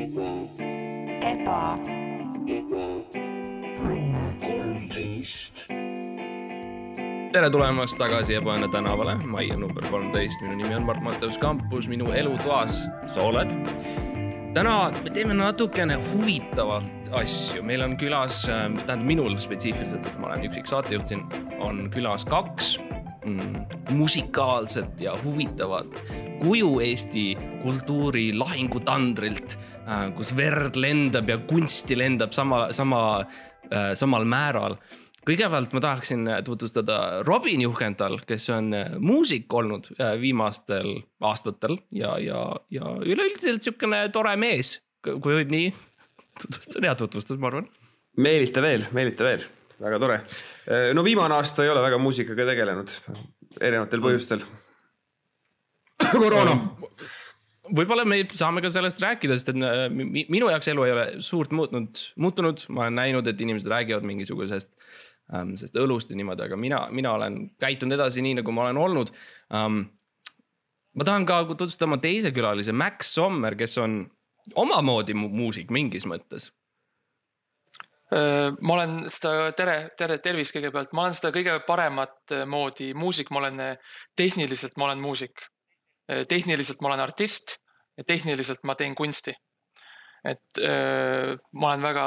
eba, tere tulemast tagasi Ebaõnne tänavale, majja number kolmteist, minu nimi on Mart-Matteus Kampus, minu elutoas sa oled. täna me teeme natukene huvitavalt asju, meil on külas, tähendab minul spetsiifiliselt, sest ma olen üksik saatejuht siin, on külas kaks mm, musikaalset ja huvitavat kuju Eesti kultuuri lahingutandrilt, kus verd lendab ja kunsti lendab sama, sama, samal määral kõigepealt ma tahaksin tutvustada Robin Juhkental, kes on muusik olnud äh, viimastel aastatel ja, ja, ja üleüldiselt sihukene tore mees, kui võib nii see on hea tutvustus, ma arvan. meelita veel, meelita veel, väga tore. no viimane aasta ei ole väga muusikaga tegelenud, erinevatel põhjustel. koroona. Võib-olla me saame ka sellest rääkida, sest et äh, mi- minu jaoks elu ei ole suurt muutnud, muutunud, ma olen näinud, et inimesed räägivad mingisugusest ähm,, sellest õlust ja niimoodi, aga mina, mina olen käitunud edasi nii, nagu ma olen olnud ähm,. ma tahan ka tutvustada oma teise külalise, Max Sommer, kes on omamoodi mu muusik mingis mõttes. Äh, ma olen seda, tere, tere, tervist kõigepealt, ma olen seda kõige paremat äh, moodi muusik, ma olen tehniliselt, ma olen muusik. Tehniliselt ma olen artist ja tehniliselt ma teen kunsti. et öö, ma olen väga,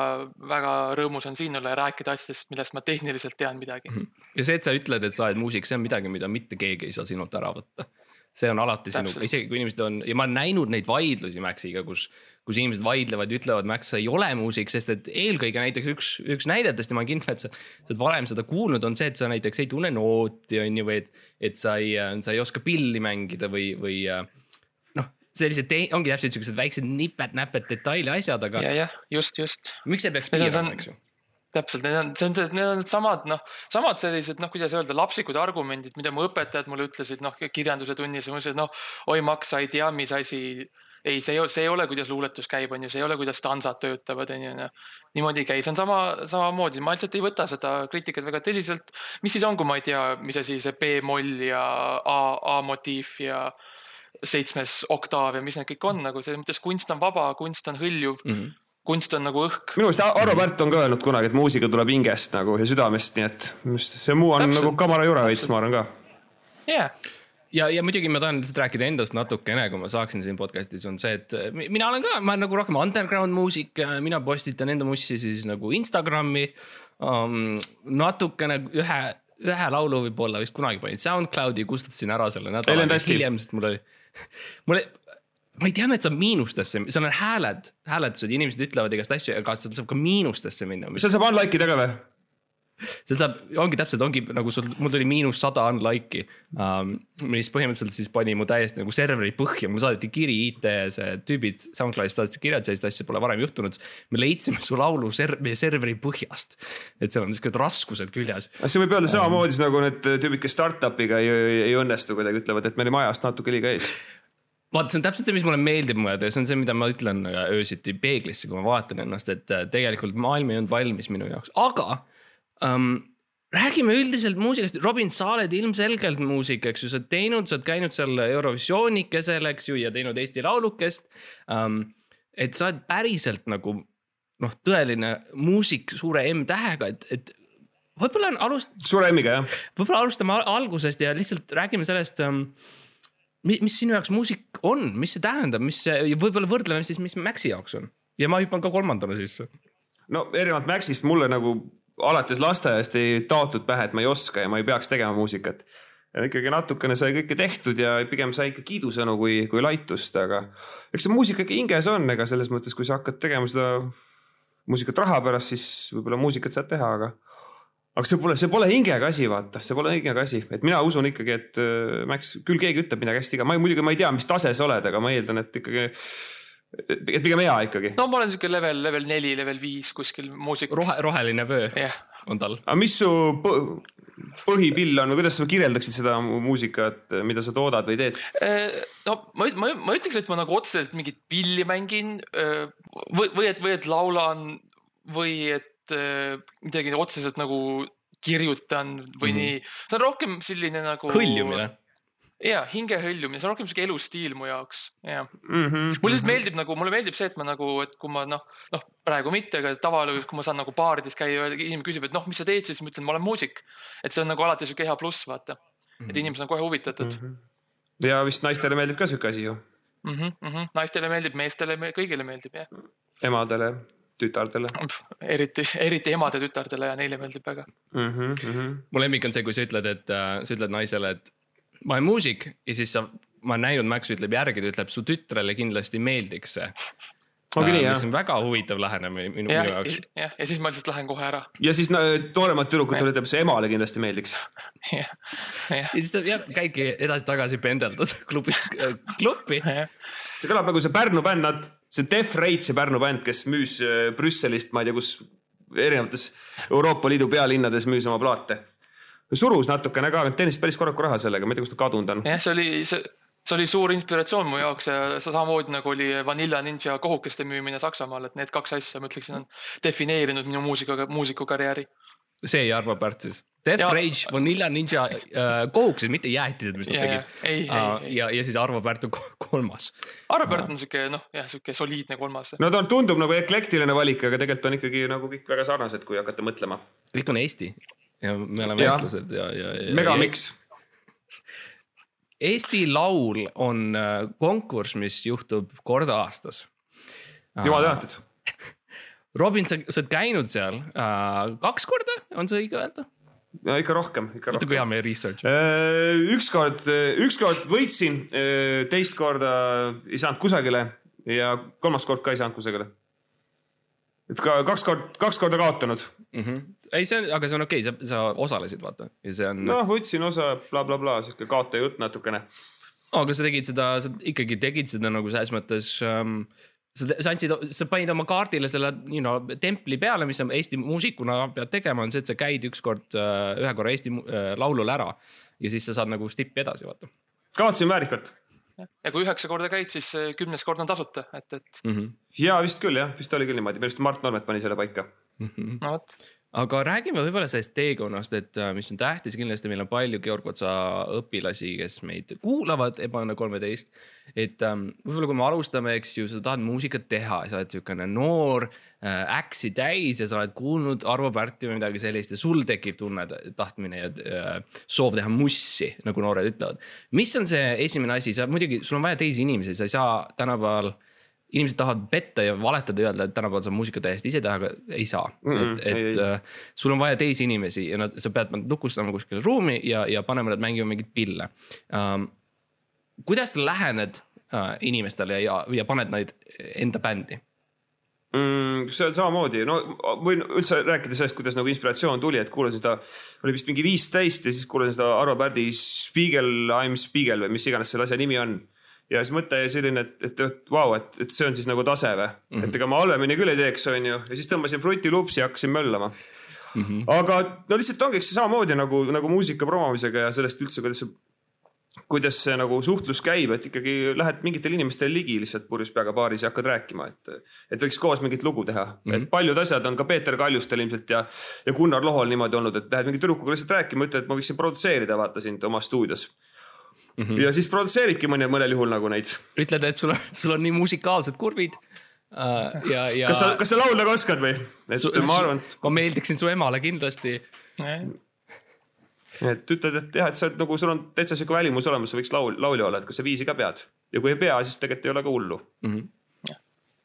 väga rõõmus on siin olla ja rääkida asjadest, millest ma tehniliselt tean midagi. ja see, et sa ütled, et sa oled muusik, see on midagi, mida mitte keegi ei saa sinult ära võtta. See on alati Täpselt. isegi kui inimesed on ja ma olen näinud neid vaidlusi Maxiga, kus, kus inimesed vaidlevad ja ütlevad, Max, sa ei ole muusik, sest et eelkõige näiteks üks, üks näidetest ja ma olen kindel, et sa, sa oled varem seda kuulnud, on see, et sa näiteks ei tunne nooti, on ju, või et, et sa ei, sa ei oska pilli mängida või, või noh, sellised, ongi täpselt siuksed väiksed nipet-näpet detaili asjad, aga ja, jah, just, just miks ei peaks piirama, eks ju. täpselt, need on, see on, need on needsamad, noh, samad sellised, noh, kuidas öelda, lapsikud argumendid, mida mu õpetajad mulle ütlesid, noh, kirjanduse tunnis ja ma ütlesin, noh, oi, Max, sa ei tea, mis asi. ei, see ei ole, see ei ole, kuidas luuletus käib, on ju, see ei ole, kuidas stansad töötavad, on ju, noh. niimoodi ei käi, see on sama, samamoodi, ma lihtsalt ei võta seda kriitikat väga tõsiselt. mis siis on, kui ma ei tea, mis asi see B-moll ja A, A-motiiv ja seitsmes oktaav ja mis need kõik on nagu selles mõttes kunst on vaba, kunst on hõljuv mm. -hmm. Kunst on nagu õhk minu meelest Arvo Pärt on ka öelnud kunagi, et muusika tuleb hingest nagu ja südamest, nii et see muu on Täpselt. nagu kamara jure veits, ma arvan ka. yeah.. ja, ja muidugi ma tahan lihtsalt rääkida endast natukene, kui ma saaksin siin podcast'is on see, et mi- mina olen ka, ma olen nagu rohkem underground muusik, mina postitan enda mussi siis nagu Instagrami um,. natukene ühe, ühe laulu võib-olla vist kunagi panin SoundCloudi, kustutasin ära selle Ei nädala hiljem, sest mul oli, mul oli ma ei teadnud, et saab miinustesse, seal on hääled, hääletused, inimesed ütlevad igast asju, aga seal saab ka miinustesse minna. seal saab unlike ida ka või? see saab, ongi täpselt, ongi nagu sul, mul tuli miinus sada unlike'i um,. mis põhimõtteliselt siis pani mu täiesti nagu serveri põhja, mulle saadeti kiri, IT see tüübid SoundCloudist saatsid kirja, et sellist asja pole varem juhtunud. me leidsime su laulu ser-, meie serveri põhjast. et seal on niisugused raskused küljes. see võib öelda samamoodi nagu need tüübid, kes startup'iga ei, ei, ei õnnestu kuidagi, ütlevad, et me olime ajast natuke liiga ees. vaata, see on täpselt see, mis mulle meeldib mõelda ja see on see, mida ma ütlen äh, öösiti peeglisse, kui ma vaatan ennast, et äh, tegelikult maailm ei olnud valmis minu jaoks, aga um,. räägime üldiselt muusikast, Robin, sa oled ilmselgelt muusik, eks ju, sa oled teinud, sa oled käinud seal Eurovisiooni kesel, eks ju, ja teinud Eesti Laulukest um,. et sa oled päriselt nagu noh, tõeline muusik suure M-tähega, et, et võib-olla on alust-, suure M-iga jah. võib-olla alustame al- algusest ja lihtsalt räägime sellest um,. Mis, sinu jaoks muusik on, mis see tähendab, mis see, võib-olla võrdleme siis, mis Maxi jaoks on ja ma hüppan ka kolmandana sisse. no erinevalt Maxist mulle nagu alates lasteaiast ei taotud pähe, et ma ei oska ja ma ei peaks tegema muusikat. ikkagi natukene sai kõike tehtud ja pigem sai ikka kiidusõnu kui, kui laitust, aga eks see muusika ikka hinges on, ega selles mõttes, kui sa hakkad tegema seda muusikat raha pärast, siis võib-olla muusikat saad teha, aga aga see pole, see pole hingega asi, vaata, see pole hingega asi, et mina usun ikkagi, et äh, Max, küll keegi ütleb midagi hästi ka, ma ei- muidugi ma ei tea, mis tase sa oled, aga ma eeldan, et ikkagi, et pigem hea ikkagi. no ma olen siuke level, level neli, level viis kuskil muusik. rohe, roheline vöö jah, on tal. aga mis su põ- põhipill on või kuidas sa kirjeldaksid seda mu- muusikat, mida sa toodad või teed? no ma, ma, ma ütleks, et ma nagu otseselt mingit pilli mängin öö, või, või et, või et laulan või et midagi otseselt nagu kirjutan või mm Mhm. -hmm. nii. see on rohkem selline nagu. hõljumine. ja hingehõljumine, see on rohkem siuke elustiil mu jaoks, jah. mm. -hmm. mulle lihtsalt meeldib nagu, mulle meeldib see, et ma nagu, et kui ma noh, noh praegu mitte, aga tavaliselt, kui ma saan nagu baarides käia ja inimene küsib, et noh, mis sa teed, siis ma ütlen, ma olen muusik. et see on nagu alati siuke hea pluss, vaata. et inimesed on kohe huvitatud mm. ja vist naistele meeldib ka sihuke asi ju, -hmm, mm -hmm. naistele meeldib, meestele, kõigile meeldib jah. emadele, tütardele eriti, eriti emade-tütardele ja neile meeldib väga. mm. -hmm, mm -hmm. mu lemmik on see, kui sa ütled, et äh, sa ütled naisele, et ma olen muusik ja siis sa, ma olen näinud, Max ütleb järgi, ta ütleb, su tütrele kindlasti meeldiks see. ongi nii jah mis, on väga huvitav lähenemine minu, minu, jaoks. jah, ja siis ma lihtsalt lähen kohe ära. ja siis no, nooremad tüdrukutele ütleb, see emale kindlasti meeldiks. ja siis jah, käidki edasi-tagasi pendeldas klubist äh, klubbi. see kõlab nagu see Pärnu bänd, nad, see Def Rate, see Pärnu bänd, kes müüs äh, Brüsselist, ma ei tea, kus erinevates Euroopa Liidu pealinnades müüs oma plaate. surus natukene ka, teenisid päris korralikku raha sellega, ma ei tea, kus ta kadunud on. jah, see oli, see, see oli suur inspiratsioon mu jaoks ja samamoodi nagu oli Vanilla Ninja kohukeste müümine Saksamaal, et need kaks asja, ma ütleksin, on defineerinud minu muusika, muusikukarjääri. See ja Arvo Pärt siis. Death Ja- Rage, Vanilla Ninja äh,, kohukesed, mitte jäätised, mis nad Jaa, tegid. ei. ja, ja siis Arvo Pärt on ko- kolmas. Arvo Pärt on siuke noh, jah, siuke soliidne kolmas. no ta on, tundub nagu eklektiline valik, aga tegelikult on ikkagi nagu kõik väga sarnased, kui hakata mõtlema. kõik on Eesti ja me oleme Jah. eestlased ja, ja, ja. megamiks. Eesti Laul on äh, konkurss, mis juhtub kord aastas. jumal tänatud. Robin, sa, sa oled käinud seal äh, kaks korda, on see õige öelda? no ikka rohkem, ikka vaata kui rohkem. hea meie research. ükskord, ükskord võitsin, teist korda ei saanud kusagile ja kolmas kord ka ei saanud kusagile. et ka kaks korda, kaks korda kaotanud. Mm -hmm. ei, see on, aga see on okei okay,, sa, sa osalesid, vaata ja see on no.. noh, võtsin osa blablabla bla,, sihuke kaotaja jutt natukene. aga sa tegid seda, sa ikkagi tegid seda nagu selles mõttes ähm,. sa, sa andsid, sa panid oma kaardile selle, you know, templi peale, mis sa Eesti muusikuna pead tegema, on see, et sa käid ükskord äh, ühe korra Eesti äh, laulul ära ja siis sa saad nagu stippi edasi, vaata kaotasin väärikalt. ja kui üheksa korda käid, siis eh, kümnes kord on tasuta, et, et mm. -hmm. ja vist küll jah, vist oli küll niimoodi, minu arust Mart Normet pani selle paika. no vot. Aga räägime võib-olla sellest teekonnast, et äh, mis on tähtis, kindlasti meil on palju Georg Otsa õpilasi, kes meid kuulavad, Ebaõnne kolmeteist. et ähm, võib-olla kui me alustame, eks ju, sa tahad muusikat teha, sa oled niisugune noor äh, äksi täis ja sa oled kuulnud Arvo Pärti või midagi sellist ja sul tekib tunne, tahtmine ja äh, soov teha mussi, nagu noored ütlevad. mis on see esimene asi, sa muidugi, sul on vaja teisi inimesi, sa ei saa tänapäeval inimesed tahavad petta ja valetada ja öelda, et tänapäeval saab muusikat täiesti ise teha, aga ei saa mm. -mm, et, et ei, äh, sul on vaja teisi inimesi ja nad, sa pead nad lukustama kuskile ruumi ja, ja panema nad mängima mingeid pille um,. kuidas sa lähened uh, inimestele ja, ja paned neid enda bändi? mm,. see on samamoodi, no võin üldse rääkida sellest, kuidas nagu inspiratsioon tuli, et kuulasin seda, oli vist mingi viisteist ja siis kuulasin seda Arvo Pärdi Spiegel, I m Spiegel või mis iganes selle asja nimi on. Ja siis mõte jäi selline, et, et, et vau, et, et see on siis nagu tase või mm, -hmm. et ega ma halvemini küll ei teeks, on ju, ja siis tõmbasin Fruity Loopsi ja hakkasin möllama mm. -hmm. aga no lihtsalt ongi eks see samamoodi nagu, nagu muusika promomisega ja sellest üldse, kuidas see kuidas see nagu suhtlus käib, et ikkagi lähed mingitele inimestele ligi lihtsalt purjus peaga baaris ja hakkad rääkima, et, et võiks koos mingit lugu teha mm. -hmm. et paljud asjad on ka Peeter Kaljustel ilmselt ja, ja Gunnar Lohol niimoodi olnud, et lähed mingi tüdrukuga lihtsalt rääkima, ütled, et ma võiksin produtseerida, vaata sind oma stuudios mm. -hmm. ja siis produtseeridki mõne, mõnel juhul nagu neid. ütled, et sul on, sul on nii musikaalsed kurvid uh, ja, ja. kas sa, kas sa laulda ka oskad või? et ma arvan, ma meeldiksin su emale kindlasti. et ütled, et jah, et sa oled nagu, sul on täitsa sihuke välimus olemas, sa võiks laul, laulja olla, et kas sa viisi ka pead ja kui ei pea, siis tegelikult ei ole ka hullu.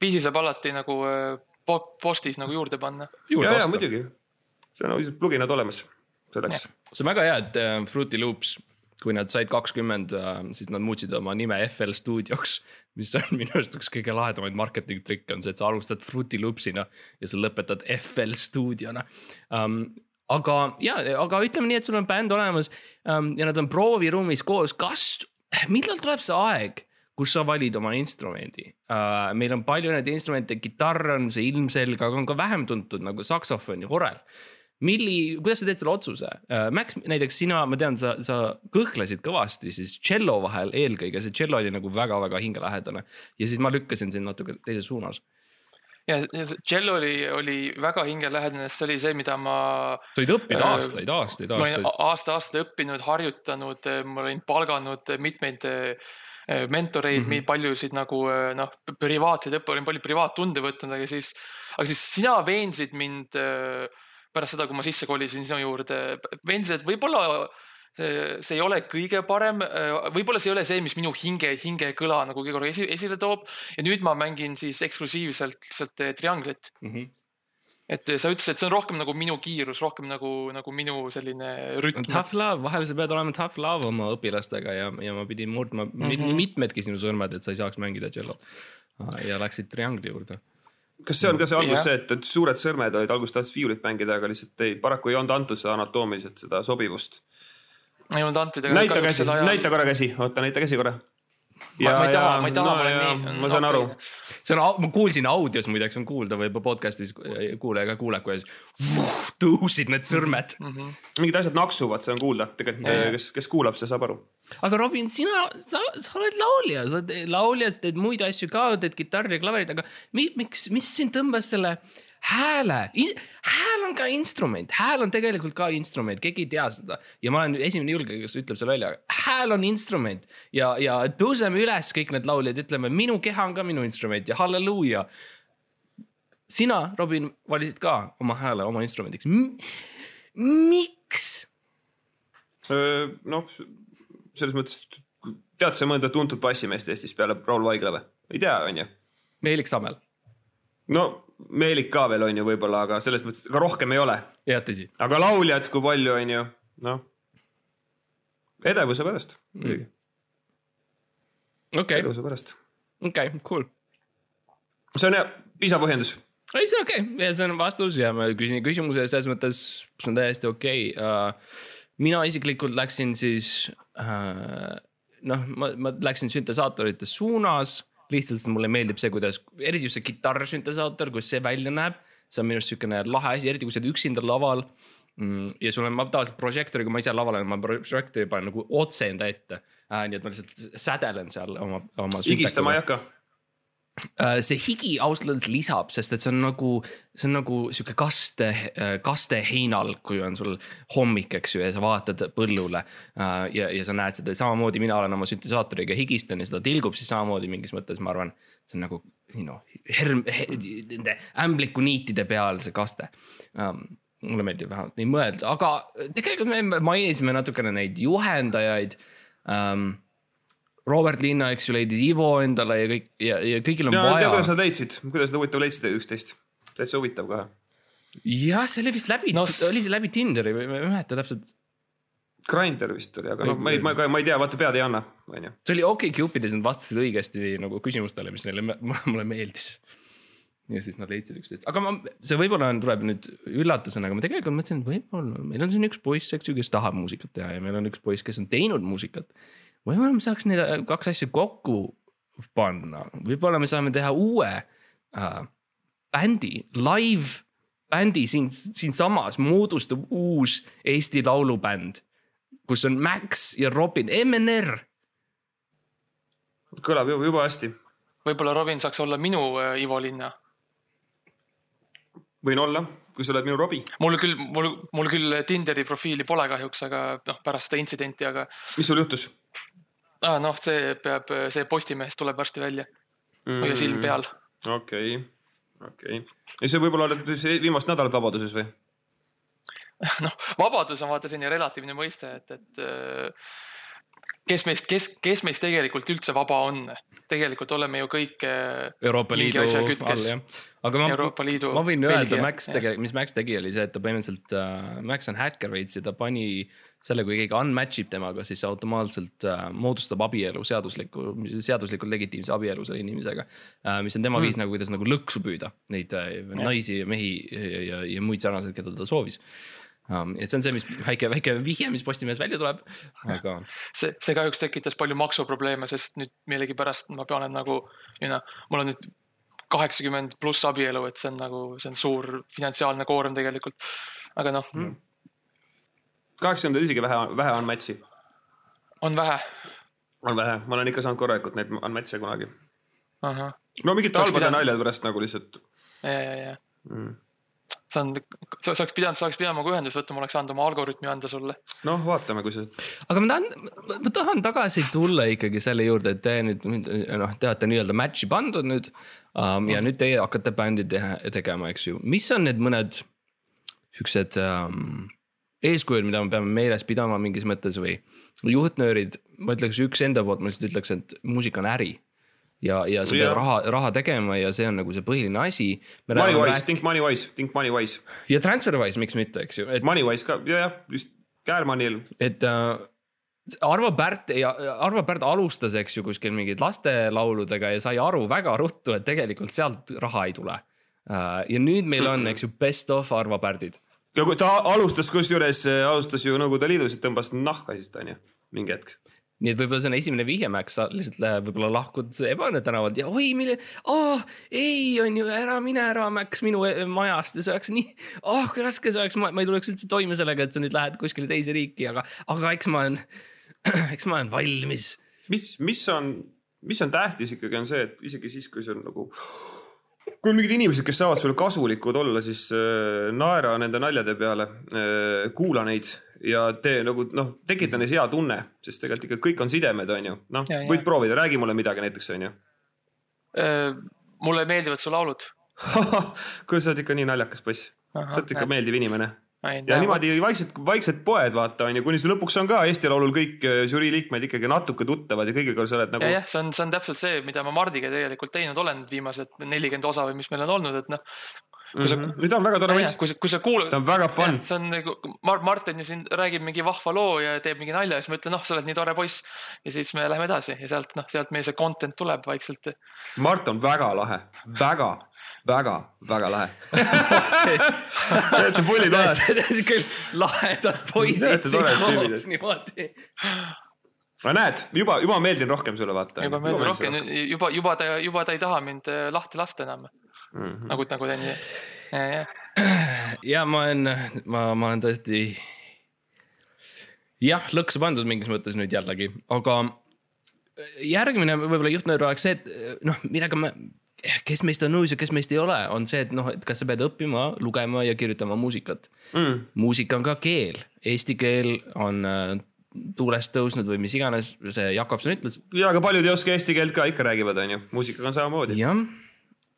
viisi saab alati nagu po- postis nagu juurde panna. ja, ja muidugi, see on lihtsalt pluginad olemas selleks. see on väga hea, et äh, Fruity Loops, kui nad said kakskümmend äh,, siis nad muutsid oma nime FL stuudioks. mis on minu arust üks kõige lahedamaid marketing trikke on see, et sa alustad Fruity Loopsina ja sa lõpetad FL stuudiona um,. aga ja, aga ütleme nii, et sul on bänd olemas um, ja nad on prooviruumis koos, kas, millal tuleb see aeg, kus sa valid oma instrumendi uh,. meil on palju neid instrumente, kitarr on see ilmselge, aga on ka vähem tuntud nagu saksofon ja horel milli, kuidas sa teed selle otsuse? Max, näiteks sina, ma tean, sa, sa kõhklesid kõvasti siis tšello vahel eelkõige, see tšello oli nagu väga-väga hingelähedane ja siis ma lükkasin sind natuke teises suunas. ja ja see Cello oli, oli väga hingelähedane, sest see oli see, mida ma sa olid õppinud Äh, aastaid, aastaid, ma olin aastaid. aasta-aastalt õppinud, harjutanud, ma olin palganud mitmeid eh, mentoreid mm. -hmm. paljusid nagu noh, privaatseid õppe, olin palju privaattunde võtnud, aga siis, aga siis sina veensid mind eh, pärast seda, kui ma sisse kolisin sinu juurde, et võib-olla see, see ei ole kõige parem, võib-olla see ei ole see, mis minu hinge, hingekõla nagu kõige rohkem esi, esile toob ja nüüd ma mängin siis eksklusiivselt lihtsalt eh, trianglit Mhm. et sa ütlesid, et see on rohkem nagu minu kiirus, rohkem nagu, nagu minu selline rütm. Tough love, vahel sa pead olema tough love oma õpilastega ja, ja ma pidin murdma mm Mhm. -hmm. mitmedki sinu sõrmed, et sa ei saaks mängida tšellot. ja läksid triangli juurde. Kas see on ka see algus Jah. see, et, et suured sõrmed olid, alguses tahtsid viiulit mängida, aga lihtsalt ei, paraku ei olnud antud seda anatoomiliselt seda sobivust. ei olnud antud. näita käsi, näita korra käsi, oota, näita käsi korra. ma, ma ei taha, ma ei taha, ma olen nii. ma saan aru. see on, ma kuulsin audios muideks on kuulda võib-olla podcast'is kuulaja ka kuuleb, kuidas vuh, tõusid need sõrmed. Mhm. mingid asjad naksuvad, see on kuulda, tegelikult kes, kes kuulab, see saab aru. Aga Robin, sina, sa, sa oled laulja, sa oled laulja, sa teed muid asju ka, teed kitarri ja klaverit, aga mi, miks, mis sind tõmbas selle hääle, hääl on ka instrument, hääl on tegelikult ka instrument, keegi ei tea seda ja ma olen esimene julge, kes ütleb selle välja, hääl on instrument ja, ja tõuseme üles kõik need lauljad, ütleme, minu keha on ka minu instrument ja halleluuja. sina, Robin, valisid ka oma hääle oma instrumendiks M. miks? noh, selles mõttes, tead sa mõnda tuntud bassimeest Eestis peale Raul Vaigla või? ei tea, onju. Meelik Sammel, no Meelik ka veel onju võib-olla, aga selles mõttes, aga rohkem ei ole. jah tõsi aga lauljad, kui palju onju, noh. edevuse pärast muidugi, okei, edevuse pärast. okei, cool see on hea, piisav põhjendus. ei, see on okei okay. see on vastus ja ma küsin küsimuse selles mõttes see on täiesti okei okay. uh,. Mina isiklikult läksin siis uh, noh, ma, ma läksin süntesaatorite suunas, lihtsalt mulle meeldib see, kuidas, eriti just see kitarrsüntesaator, kuidas see välja näeb. see on minu arust siukene lahe asi, eriti kui sa oled üksinda laval mm,. ja sul on, ma tavaliselt prožektoriga, ma ise laval olen, ma prožektori panen nagu otse enda ette uh,. nii et ma lihtsalt sädelen seal oma, oma. higistama ei hakka. Äh, see higi ausalt öeldes lisab, sest et see on nagu, see on nagu sihuke kaste, kaste heinal, kui on sul hommik, eks ju, ja sa vaatad põllule. ja, ja sa näed seda samamoodi, mina olen oma süntesaatoriga higistan ja seda tilgub siis samamoodi mingis mõttes, ma arvan. see on nagu, noh, herm, nende ämblikuniitide peal see kaste um,. mulle meeldib vähemalt nii mõelda, aga tegelikult me mainisime natukene neid juhendajaid um,. Robert Linna, eks ju, leidis Ivo endale ja kõik ja, ja kõigil on ja tea, kuidas vaja. nad leidsid, kuidas nad huvitav leidsid üksteist. täitsa huvitav kohe. jah, see oli vist läbi No no,, oli see läbi Tinderi või ma ei mäleta täpselt. Grinder vist oli, aga noh, ma ei, ma ma ei tea, vaata pead ei anna, onju. see oli OkCupidis, nad vastasid õigesti nagu küsimustele, mis neile, mulle meeldis. ja siis nad leidsid üksteist, aga ma, see võib-olla on- tuleb nüüd üllatusena, aga ma tegelikult mõtlesin, et võib-olla meil on siin üks poiss, eks ju, kes tahab muusikat teha ja meil on üks poiss, kes on teinud muusikat. Võib-olla me saaks need äh, kaks asja kokku panna, võib-olla me saame teha uue äh, bändi, live bändi siin, siinsamas moodustub uus Eesti laulubänd, kus on Max ja Robin, MNR kõlab juba, juba hästi. võib-olla Robin saaks olla minu äh, Ivo Linna. võin olla, kui sa oled minu Robbie. mul küll, mul, mul küll Tinderi profiili pole kahjuks, aga noh, pärast seda intsidenti, aga mis sul juhtus ah, noh, see peab, see Postimehes tuleb varsti välja. hoia silm peal. Mm, okei, okei. ja sa võib-olla oled siis viimast nädalat vabaduses või? noh, vabadus on vaata selline relatiivne mõiste, et, et äh, kes meist, kes, kes meist tegelikult üldse vaba on? tegelikult oleme ju kõik äh, Euroopa Liidu all jah. aga ma, Euroopa Liidu ma võin öelda, Belgia, Max jah. tegelikult, mis Max tegi, oli see, et ta põhimõtteliselt äh,, Max on häkker veits ja ta pani selle, kui keegi unmatch ib temaga, siis see automaatselt äh, moodustab abielu seadusliku, seaduslikult legitiimse abielu selle inimesega äh,. mis on tema mm. viis nagu, kuidas nagu lõksu püüda neid äh, naisi ja mehi ja, ja, ja muid sarnaseid, keda ta soovis um,. et see on see, mis väike, väike vihje, mis Postimehes välja tuleb, aga see, see kahjuks tekitas palju maksuprobleeme, sest nüüd millegipärast ma pean nagu, mul on nüüd kaheksakümmend pluss abielu, et see on nagu, see on suur finantsiaalne koorem tegelikult. aga noh mm., kaheksakümmend isegi vähe, vähe on match'i. on vähe. on vähe, ma olen ikka saanud korralikult neid on match'e kunagi. no mingite Oleks halbade naljade pärast nagu lihtsalt ja, ja, ja mm.. see on, sa saaks pidanud, saaks pidanud minuga ühendust võtma, ma oleks saanud oma algoritmi anda sulle. noh, vaatame, kui sa, aga ma tahan, ma tahan tagasi tulla ikkagi selle juurde, et te nüüd noh, te olete nii-öelda match'i pandud nüüd um,. ja nüüd teie hakkate bändi teha, tegema, eks ju, mis on need mõned siuksed um, eeskujud, mida me peame meeles pidama mingis mõttes või juhtnöörid, ma ütleks üks enda poolt, ma lihtsalt ütleks, et muusika on äri. ja, ja sa pead raha, raha tegema ja see on nagu see põhiline asi. Moneywise, think Moneywise, think Moneywise, ja Transferwise, miks mitte, eks ju, et Moneywise ka, ja, jah, just Käärmanil, et äh, Arvo Pärt, Arvo Pärt alustas, eks ju, kuskil mingid lastelauludega ja sai aru väga ruttu, et tegelikult sealt raha ei tule äh,. ja nüüd meil on, eks ju, best of Arvo Pärdid. Ja kui ta alustas, kusjuures äh, alustas ju Nõukogude Liidus, et tõmbas nahka siis onju, mingi hetk. nii et võib-olla see on esimene vihje, Max, sa lihtsalt läheb, võib-olla lahkud Ebane tänavalt ja oi, mille, aa, ei, on ju, ära mine ära, Max, minu eh, majast ja see oleks nii, ah, kui raske see oleks, ma ma ei tuleks üldse toime sellega, et sa nüüd lähed kuskile teise riiki, aga, aga eks ma olen, eks ma olen valmis mis, mis on, mis on tähtis ikkagi on see, et isegi siis, kui see on nagu, kui on mingid inimesed, kes saavad sulle kasulikud olla, siis äh, naera nende naljade peale äh,, kuula neid ja tee nagu noh, tekita neis hea tunne, sest tegelikult ikka kõik on sidemed, onju. noh Ja,, ja. võid proovida, räägi mulle midagi näiteks, onju. mulle meeldivad su laulud. kuidas sa oled ikka nii naljakas poiss, sa oled ikka meeldiv inimene ja niimoodi vaikselt, vaikselt poed vaata onju, kuni see lõpuks on ka Eesti Laulul kõik äh, žürii liikmed ikkagi natuke tuttavad ja kõigiga sa oled nagu. jah, see on, see on täpselt see, mida ma Mardiga tegelikult teinud olen viimased nelikümmend osa või mis meil on olnud, et noh. kui sa, või ta on väga tore mees, kui sa, kui sa kuulad. ta on väga fun. see on nagu Mart, Martin ju siin räägib mingi vahva loo ja teeb mingi nalja ja siis ma ütlen, noh, sa oled nii tore poiss. ja siis me läheme edasi ja sealt, noh, sealt meie see content tuleb vaikselt. Mart on väga lahe, väga, väga, väga lahe. Te pullid oled. küll lahedad poisid siin koos niimoodi. aga näed, juba, juba meeldin rohkem sulle vaata. juba meeldib rohkem, juba, juba ta, juba ta ei taha mind äh, lahti lasta enam Mhm. nagu, nagu ta nii. ja, ja, ja ma olen, ma, ma olen tõesti. jah, lõksu pandud mingis mõttes nüüd jällegi, aga järgmine võib-olla juhtnöör oleks see, et noh, millega me, kes meist on nõus ja kes meist ei ole, on see, et noh, et kas sa pead õppima, lugema ja kirjutama muusikat mm.. muusika on ka keel, eesti keel on äh, tuulest tõusnud või mis iganes see Jakobson ütles. ja aga paljud ei oska eesti keelt ka, ikka räägivad, onju, muusikaga on samamoodi. jah,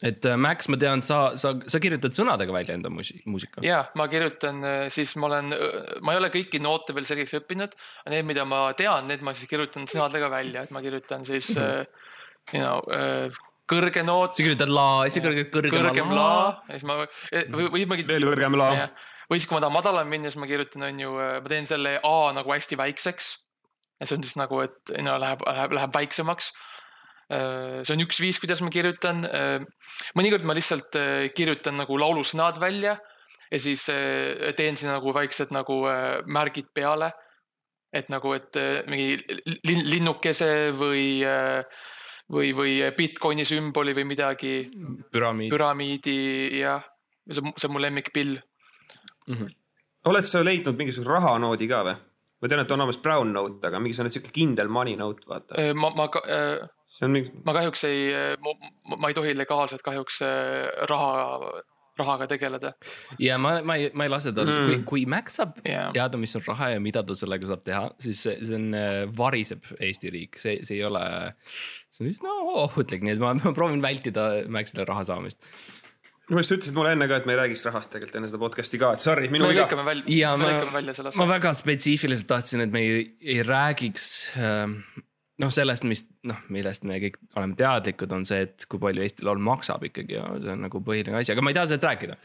et äh, Max, ma tean, sa, sa, sa kirjutad sõnadega välja enda muusi-, muusika. ja ma kirjutan, siis ma olen, ma ei ole kõiki noote veel selgeks õppinud, need, mida ma tean, need ma siis kirjutan sõnadega välja, et ma kirjutan siis mm, -hmm. you know, kõrge noot sa, kirjutad la, siis sa kirjutad kõrgema kõrgem la ja siis ma või, või ma veel kõrgem la. või siis, kui ma tahan madalam minna, siis ma kirjutan, on ju, ma teen selle A nagu hästi väikseks. ja see on siis nagu, et no läheb, läheb, läheb väiksemaks. see on üks viis, kuidas ma kirjutan. mõnikord ma lihtsalt äh, kirjutan nagu laulusõnad välja ja siis äh, teen sinna nagu väiksed nagu äh, märgid peale. et nagu, et äh, mingi lin- linnukese või, või, või Bitcoini sümboli või midagi, püramiid. püramiidi ja see on, see on mu lemmikpill oled sa leidnud mingisuguse rahanoodi ka või? ma tean, et on olemas brown note, aga mingisugune siuke kindel money note, vaata. Äh, ma, ma, on mingi, ma kahjuks ei, ma ei tohi legaalselt kahjuks äh, raha, rahaga tegeleda. ja ma, ma ei, ma ei lase tal Mm. kui, kui Max saab Jaa. teada, mis on raha ja mida ta sellega saab teha, siis see, see on, variseb Eesti riik, see, see ei ole, see on üsna ohtlik, nii et ma, ma proovin vältida Maxile raha saamist. minu meelest sa ütlesid mulle enne ka, et me ei räägiks rahast tegelikult enne seda podcast'i ka, et sorry, minu me viga. lõikame välja, ja me ma lõikame välja, selle ma väga spetsiifiliselt tahtsin, et me ei, ei räägiks äh, noh, sellest, mis noh, millest me kõik oleme teadlikud, on see, et kui palju Eesti Laul maksab ikkagi ja see on nagu põhiline asi, aga ma ei taha sellest rääkida.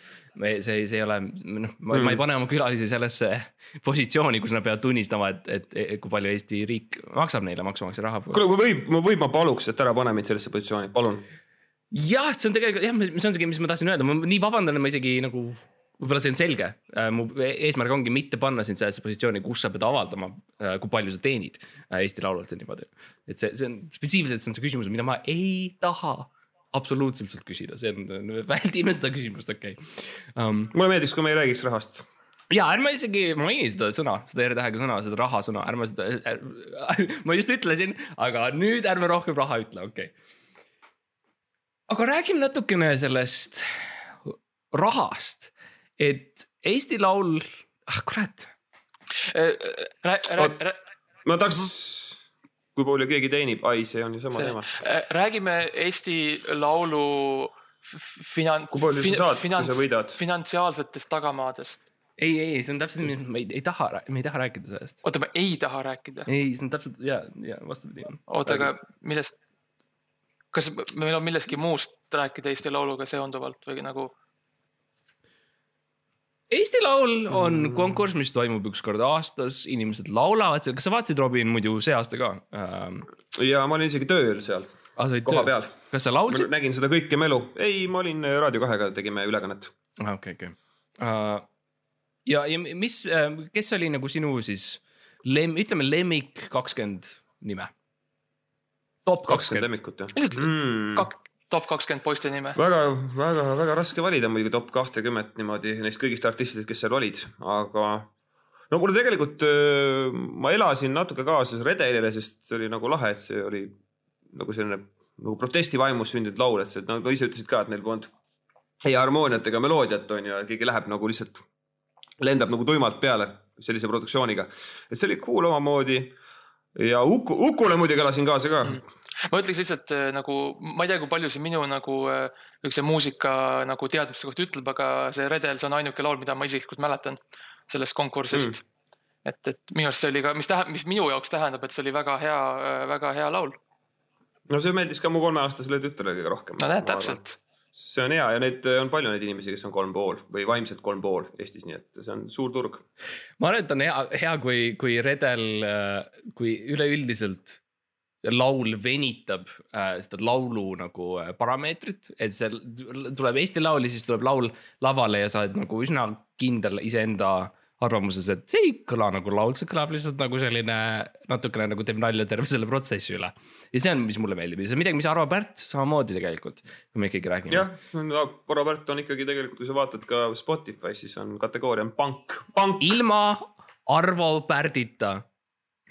see, see ei ole noh, ma, mm. ei pane oma külalisi sellesse positsiooni, kus nad peavad tunnistama, et, et, et kui palju Eesti riik maksab neile maksumaksja raha. kuule, võib, võib, ma paluks, et ära pane mind sellesse positsiooni, palun. jah, see on tegelikult jah, see on see, mis ma tahtsin öelda, ma nii vabandan, et ma isegi nagu võib-olla see on selge, mu eesmärk ongi mitte panna sind sellesse positsiooni, kus sa pead avaldama, kui palju sa teenid äh, Eesti Laulult ja niimoodi. et see, see on spetsiifiliselt, see on see küsimus, mida ma ei taha absoluutselt sult küsida, see on, väldime seda küsimust, okei okay. um,. mulle meeldiks, kui me ei räägiks rahast. ja ärme isegi maini seda sõna, seda R-tähega sõna, seda rahasõna, ärme seda, ma just ütlesin, aga nüüd ärme rohkem raha ütle, okei okay.. aga räägime natukene sellest rahast, et Eesti Laul, ah kurat, ma tahaks, kui palju keegi teenib, ai, see on ju sama See- teema. räägime Eesti Laulu finan-. Kui palju sa saad, kui sa võidad? finantsiaalsetest tagamaadest. ei, ei, see on täpselt me ei, ei taha, me ei taha rääkida sellest. oota, ma ei taha rääkida. ei, see on täpselt ja, ja vastupidi. oota, aga millest, kas meil on millestki muust rääkida Eesti Lauluga seonduvalt või nagu? Eesti Laul on konkurss, mis toimub üks kord aastas, inimesed laulavad seal, kas sa vaatasid, Robin, muidu see aasta ka ähm,? ja ma olin isegi tööl seal koha peal. kas sa ma laulsid? nägin seda kõike melu, ei, ma olin Raadio kahega, tegime ülekannet. okei, okei. ja, ja mis, kes oli nagu sinu siis lem-, ütleme lemmik kakskümmend nime? top kakskümmend lemmikut jah mm.? Top kakskümmend poiste nime. väga, väga, väga raske valida muidugi top kahtekümmet niimoodi neist kõigist artistidest, kes seal olid, aga no mulle tegelikult, ma elasin natuke kaasa Redelile, sest see oli nagu lahe, et see oli nagu selline nagu protestivaimus sündinud laul, et see, no ise ütlesid ka, et neil polnud ei harmooniat ega meloodiat on ju keegi läheb nagu lihtsalt, lendab nagu tuimalt peale sellise produktsiooniga. et see oli cool omamoodi ja Uku, Ukule muidugi elasin kaasa ka mm.. ma ütleks lihtsalt äh, nagu, ma ei tea, kui palju see minu nagu äh, niisuguse muusika nagu teadmiste kohta ütleb, aga see Redel, see on ainuke laul, mida ma isiklikult mäletan sellest konkursist mm.. et, et minu arust see oli ka, mis tähendab, mis minu jaoks tähendab, et see oli väga hea, väga hea laul. no see meeldis ka mu kolmeaastasele tütrele kõige rohkem. no näed, täpselt. See on hea ja neid on palju neid inimesi, kes on kolm pool või vaimselt kolm pool Eestis, nii et see on suur turg. ma arvan, et on hea, hea, kui, kui redel, kui üleüldiselt laul venitab äh, seda laulu nagu äh, parameetrit, et see tuleb Eesti Laul ja siis tuleb laul lavale ja sa oled nagu üsna kindel iseenda arvamuses, et see ei kõla nagu laul, see kõlab lihtsalt nagu selline natukene nagu teeb nalja terve selle protsessi üle. ja see on, mis mulle meeldib ja see on midagi, mis arvab Pärt samamoodi tegelikult, kui me ikkagi räägime. jah, Robert on ikkagi tegelikult, kui sa vaatad ka Spotify, siis on kategooria on pank, pank. ilma Arvo Pärdita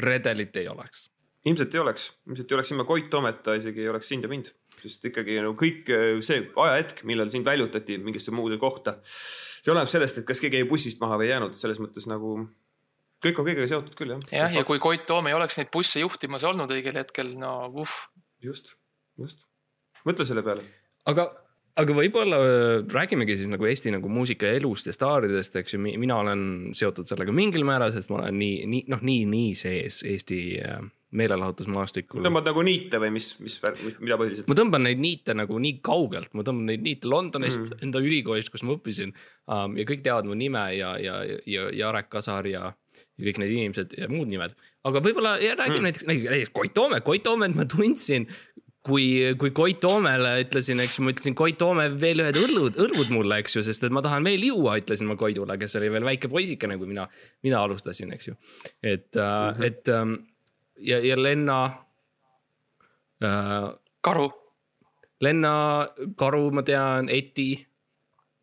redelit ei oleks ilmselt ei oleks, ilmselt ei oleks ilma Koit Toometa isegi ei oleks sind ja mind, sest ikkagi no kõik see ajahetk, millal sind väljutati mingisse muude kohta, see oleneb sellest, et kas keegi jäi bussist maha või ei jäänud, selles mõttes nagu kõik on kõigega seotud küll jah. jah, ja kui Koit Toom ei oleks neid busse juhtimas olnud õigel hetkel, no uh. just, just, mõtle selle peale aga, aga võib-olla äh, räägimegi siis nagu Eesti nagu muusika elust ja staaridest, eks ju, mina olen seotud sellega mingil määral, sest ma olen nii, nii noh, nii, nii sees Eesti äh, meelelahutusmaastikul. tõmbad nagu niite või mis, mis, mida põhiliselt? ma tõmban neid niite nagu nii kaugelt, ma tõmban neid niite Londonist mm., enda ülikoolist, kus ma õppisin um, ja kõik teavad mu nime ja, ja, ja Jarek Kasar ja, ja kõik need inimesed ja muud nimed. aga võib-olla räägime mm. näiteks, näiteks Koit Toome, Koit Toomet ma tundsin kui, kui Koit Toomele ütlesin, eks ju, ma ütlesin Koit Toome veel ühed õllud, õllud mulle, eks ju, sest et ma tahan veel juua, ütlesin ma Koidule, kes oli veel väike poisikene, kui mina, mina alustasin, eks ju. et mm, -hmm. et um, ja, ja Lenna uh,. karu. Lenna, Karu, ma tean, Eti,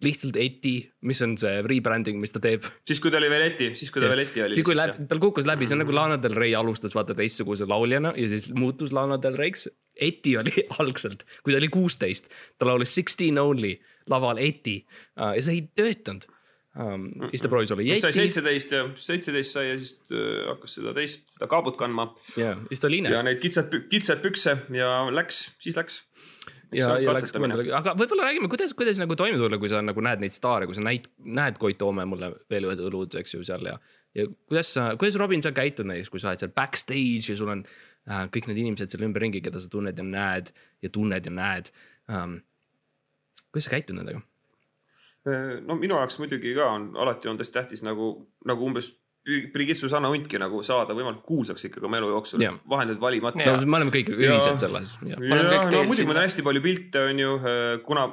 lihtsalt Eti, mis on see rebranding, mis ta teeb. siis, kui ta oli veel Eti, siis kui ta veel Eti oli. siis kui läbi, tal kukkus läbi, see on nagu Lana Del Rey alustas vaata teistsuguse lauljana ja siis muutus Lana Del Rey'ks. Eti oli algselt, kui ta oli kuusteist, ta laulis Sixteen Only laval Eti uh, ja see ei töötanud um,. siis ta proovis olla siis sai seitseteist ja seitseteist sai ja siis äh, hakkas seda teist, seda kaabut kandma ja siis ta oli ja Ines neid kitsad, kitsad pükse ja läks, siis läks. ja, ja läks kümnendale, aga võib-olla räägime, kuidas, kuidas nagu toime tulla, kui sa nagu näed neid staare, kui sa näid, näed Koit Toome mulle veel ühed õlud, eks ju seal ja. ja kuidas sa, kuidas Robin, sa käitud näiteks, kui sa oled seal backstage ja sul on äh, kõik need inimesed seal ümberringi, keda sa tunned ja näed ja tunned ja näed um,. kuidas sa käitud nendega? No minu jaoks muidugi ka on alati olnud hästi tähtis nagu, nagu umbes Brigitte Susanna Huntki nagu saada võimalikult kuulsaks ikkagi oma elu jooksul vahendid valimata. no me oleme kõik ühised selles. ja kõik no muidugi sinna. teen hästi palju pilte, on ju, kuna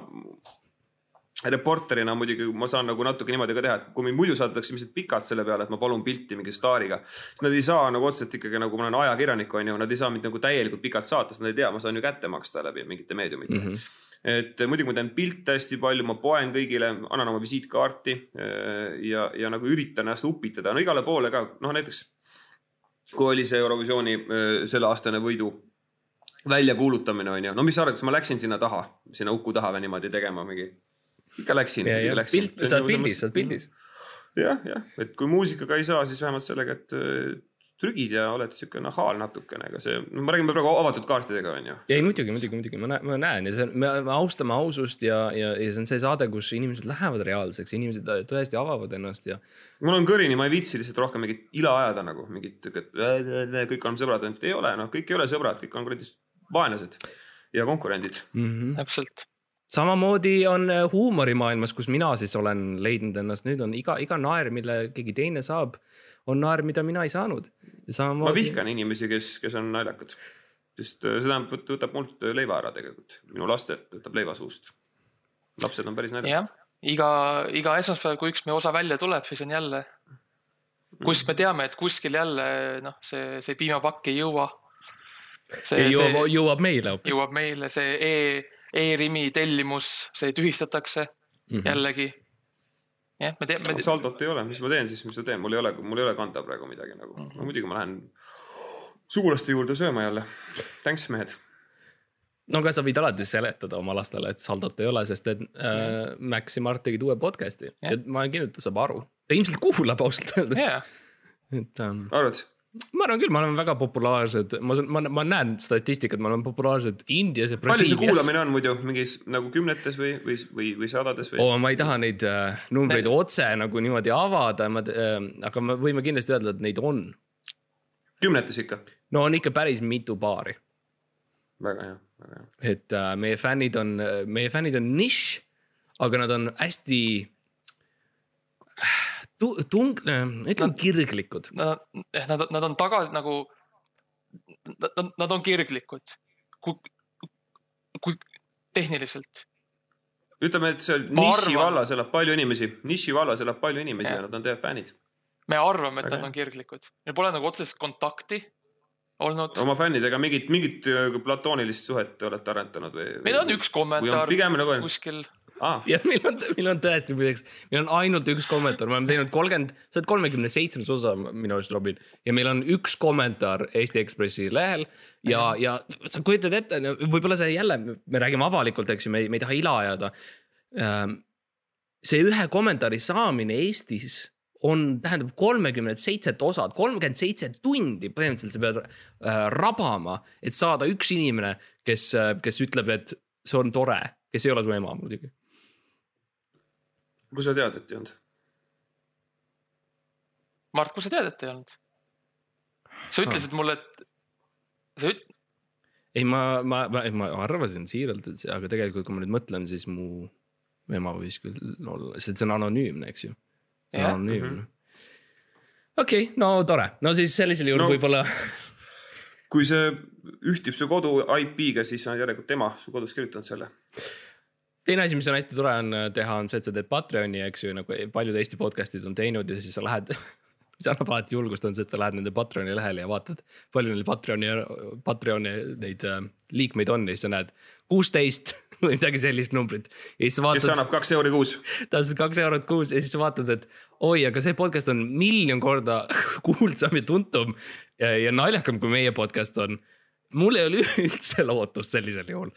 reporterina muidugi ma saan nagu natuke niimoodi ka teha, et kui mind muidu saadetakse ilmselt pikalt selle peale, et ma palun pilti mingi staariga, siis nad ei saa nagu otseselt ikkagi nagu ma olen ajakirjanik, on ju, nad ei saa mind nagu täielikult pikalt saata, sest nad ei tea, ma saan ju kätte maksta läbi mingite meediumite mm. -hmm. Et muidugi ma teen pilte hästi palju, ma poen kõigile, annan oma visiitkaarti ja, ja nagu üritan ennast upitada, no igale poole ka, noh näiteks kui oli see Eurovisiooni öö, selleaastane võidu väljakuulutamine on ju, no mis sa arvad, kas ma läksin sinna taha, sinna Uku taha või niimoodi tegema mingi? ikka läksin, ikka läksin. sa oled pildis, sa oled pildis. jah, jah, et kui muusikaga ei saa, siis vähemalt sellega, et äh, trügid ja oled siuke nahaal natukene, aga see, no me räägime praegu avatud kaartidega, onju. ei muidugi, muidugi, muidugi ma näen, ma näen ja see, me me austame ausust ja, ja, ja see on see saade, kus inimesed lähevad reaalseks, inimesed tõ- tõesti avavad ennast ja. mul on kõrini, ma ei viitsi lihtsalt rohkem mingit ila ajada nagu mingit, kõik oleme sõbrad, ainult ei ole, noh, kõik ei ole sõbrad, kõik on kuradi vaenlased ja konkurendid. Mm -hmm. täpselt. samamoodi on äh, huumorimaailmas, kus mina siis olen leidnud ennast, nüüd on iga, iga naer, mille keegi teine saab, on naer, mida mina ei saanud. ma samamoodi. vihkan inimesi, kes, kes on naljakad. sest äh, see tähendab, võtab mult leiva ära tegelikult, minu lastelt võtab leiva suust. lapsed on päris naljakad. iga, iga esmaspäev, kui üks meie osa välja tuleb, siis on jälle, kus me teame, et kuskil jälle noh, see, see piimapakk ei jõua. see, jõuab see, jõuab meile hoopis. jõuab meile see e, e-Rimi tellimus, see tühistatakse Mhm. jällegi. jah, me teame, me saldot ei ole, mis ma teen siis, mis ma teen, mul ei ole, mul ei ole kanda praegu midagi nagu Mhm. no,. muidugi ma lähen sugulaste juurde sööma jälle. Thanks, mehed. no aga sa võid alati seletada oma lastele, et saldot ei ole, sest et äh, Max ja Mart tegid uue podcast'i ja ma kindel, et ta saab aru. ta ilmselt kuulab ausalt öeldes jaa, et ähm, arvad? Ma arvan küll, me oleme väga populaarsed, ma, ma, ma näen statistikat, me oleme populaarsed Indias ja palju see Brasiilias. kuulamine on muidu mingis nagu kümnetes või, või, või, või sadades või? oo, ma ei taha neid äh, numbreid otse nagu niimoodi avada, ma äh,, aga me võime kindlasti öelda, et neid on. kümnetes ikka. no on ikka päris mitu paari, väga hea, väga hea. et äh, meie fännid on, meie fännid on nišš, aga nad on hästi tu-, tung-, ütleme kirglikud. nad, nad, nad on tagasi nagu, nad, nad on kirglikud. kui, kui tehniliselt, ütleme, et seal niši vallas elab palju inimesi, niši vallas elab palju inimesi ja Jah. nad on teie fännid. me arvame, et Väga nad on kirglikud, meil pole nagu otsest kontakti olnud. oma fännidega mingit, mingit äh, platoonilist suhet te olete arendanud või? meil on üks kommentaar pigem nagu on kuskil, ah,. ja meil on, meil on tõesti muideks, meil on ainult üks kommentaar, me oleme teinud kolmkümmend, sa oled kolmekümne seitsmes osa minu arust, Robin. ja meil on üks kommentaar Eesti Ekspressi lehel ja, ja sa kujutad ette, võib-olla see jälle, me räägime avalikult, eks ju, me ei, me ei taha ila ajada. see ühe kommentaari saamine Eestis on, tähendab kolmekümmet seitset osad, kolmkümmend seitse tundi põhimõtteliselt sa pead äh, rabama, et saada üks inimene, kes, kes ütleb, et see on tore, kes ei ole su ema muidugi. Kui sa tead, et ei olnud? Mart, kust sa tead, et ei olnud? sa ütlesid mulle, et sa üt-, ei, ma, ma, ma, ma arvasin siiralt, et see, aga tegelikult, kui ma nüüd mõtlen, siis mu ema võis küll olla, sest see on anonüümne, eks ju. see on anonüümne. okei okay,, no tore, no siis sellisel juhul No. no. võib-olla kui see ühtib su kodu IP-ga, siis on järelikult tema su kodus kirjutanud selle. Teine asi, mis on hästi tore on äh, teha, on see, et sa teed Patreoni, eks ju, nagu paljud Eesti podcast'id on teinud ja siis sa lähed, mis annab alati julgust, on see, et sa lähed nende Patreoni lehele ja vaatad, palju neil Patreoni, Patreoni neid äh, liikmeid on ja siis sa näed kuusteist või midagi sellist numbrit. kes annab kaks euri kuus. täpselt kaks eurot kuus ja siis sa vaatad, et oi, aga see podcast on miljon korda kuulsam ja tuntum ja, ja naljakam, kui meie podcast on. Mul ei ole üldse lootust sellisel juhul.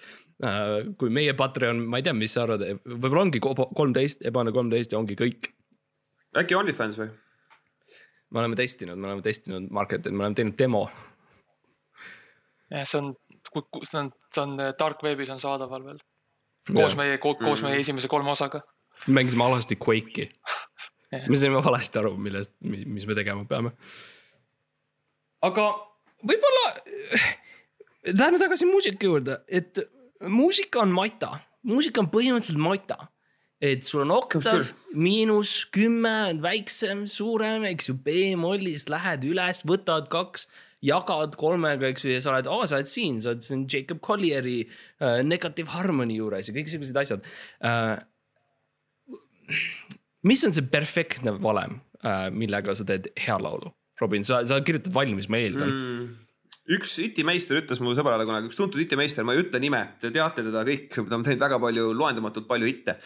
kui meie Patreon, ma ei tea, mis sa arvad, võib-olla ongi kolmteist, ebane kolmteist ja ongi kõik. äkki OnlyFans või? me oleme testinud, me oleme testinud market'it, me oleme teinud demo. jah, see on, see on, see on äh, dark web'is on saadaval veel. koos meie, koos meie esimese kolme osaga. mängisime alasti Quake'i me saime valesti aru, millest, mis me tegema peame. aga võib-olla äh, läheme tagasi muusika juurde, et muusika on mata, muusika on põhimõtteliselt mata. et sul on oktav miinus kümme on väiksem, suurem, eks ju, B-mollist lähed üles, võtad kaks, jagad kolmega, eks ju, ja sa oled, aa, sa oled siin, sa oled siin Jacob Collieri äh, Negative Harmony juures ja kõik siuksed asjad äh,. mis on see perfektne valem äh,, millega sa teed hea laulu? Robin, sa, sa kirjutad valmis, ma eeldan mm.. Üks itimeister ütles mu sõbrale kunagi, üks tuntud itimeister, ma ei ütle nime, te teate teda kõik, ta on teinud väga palju, loendamatult palju hitte.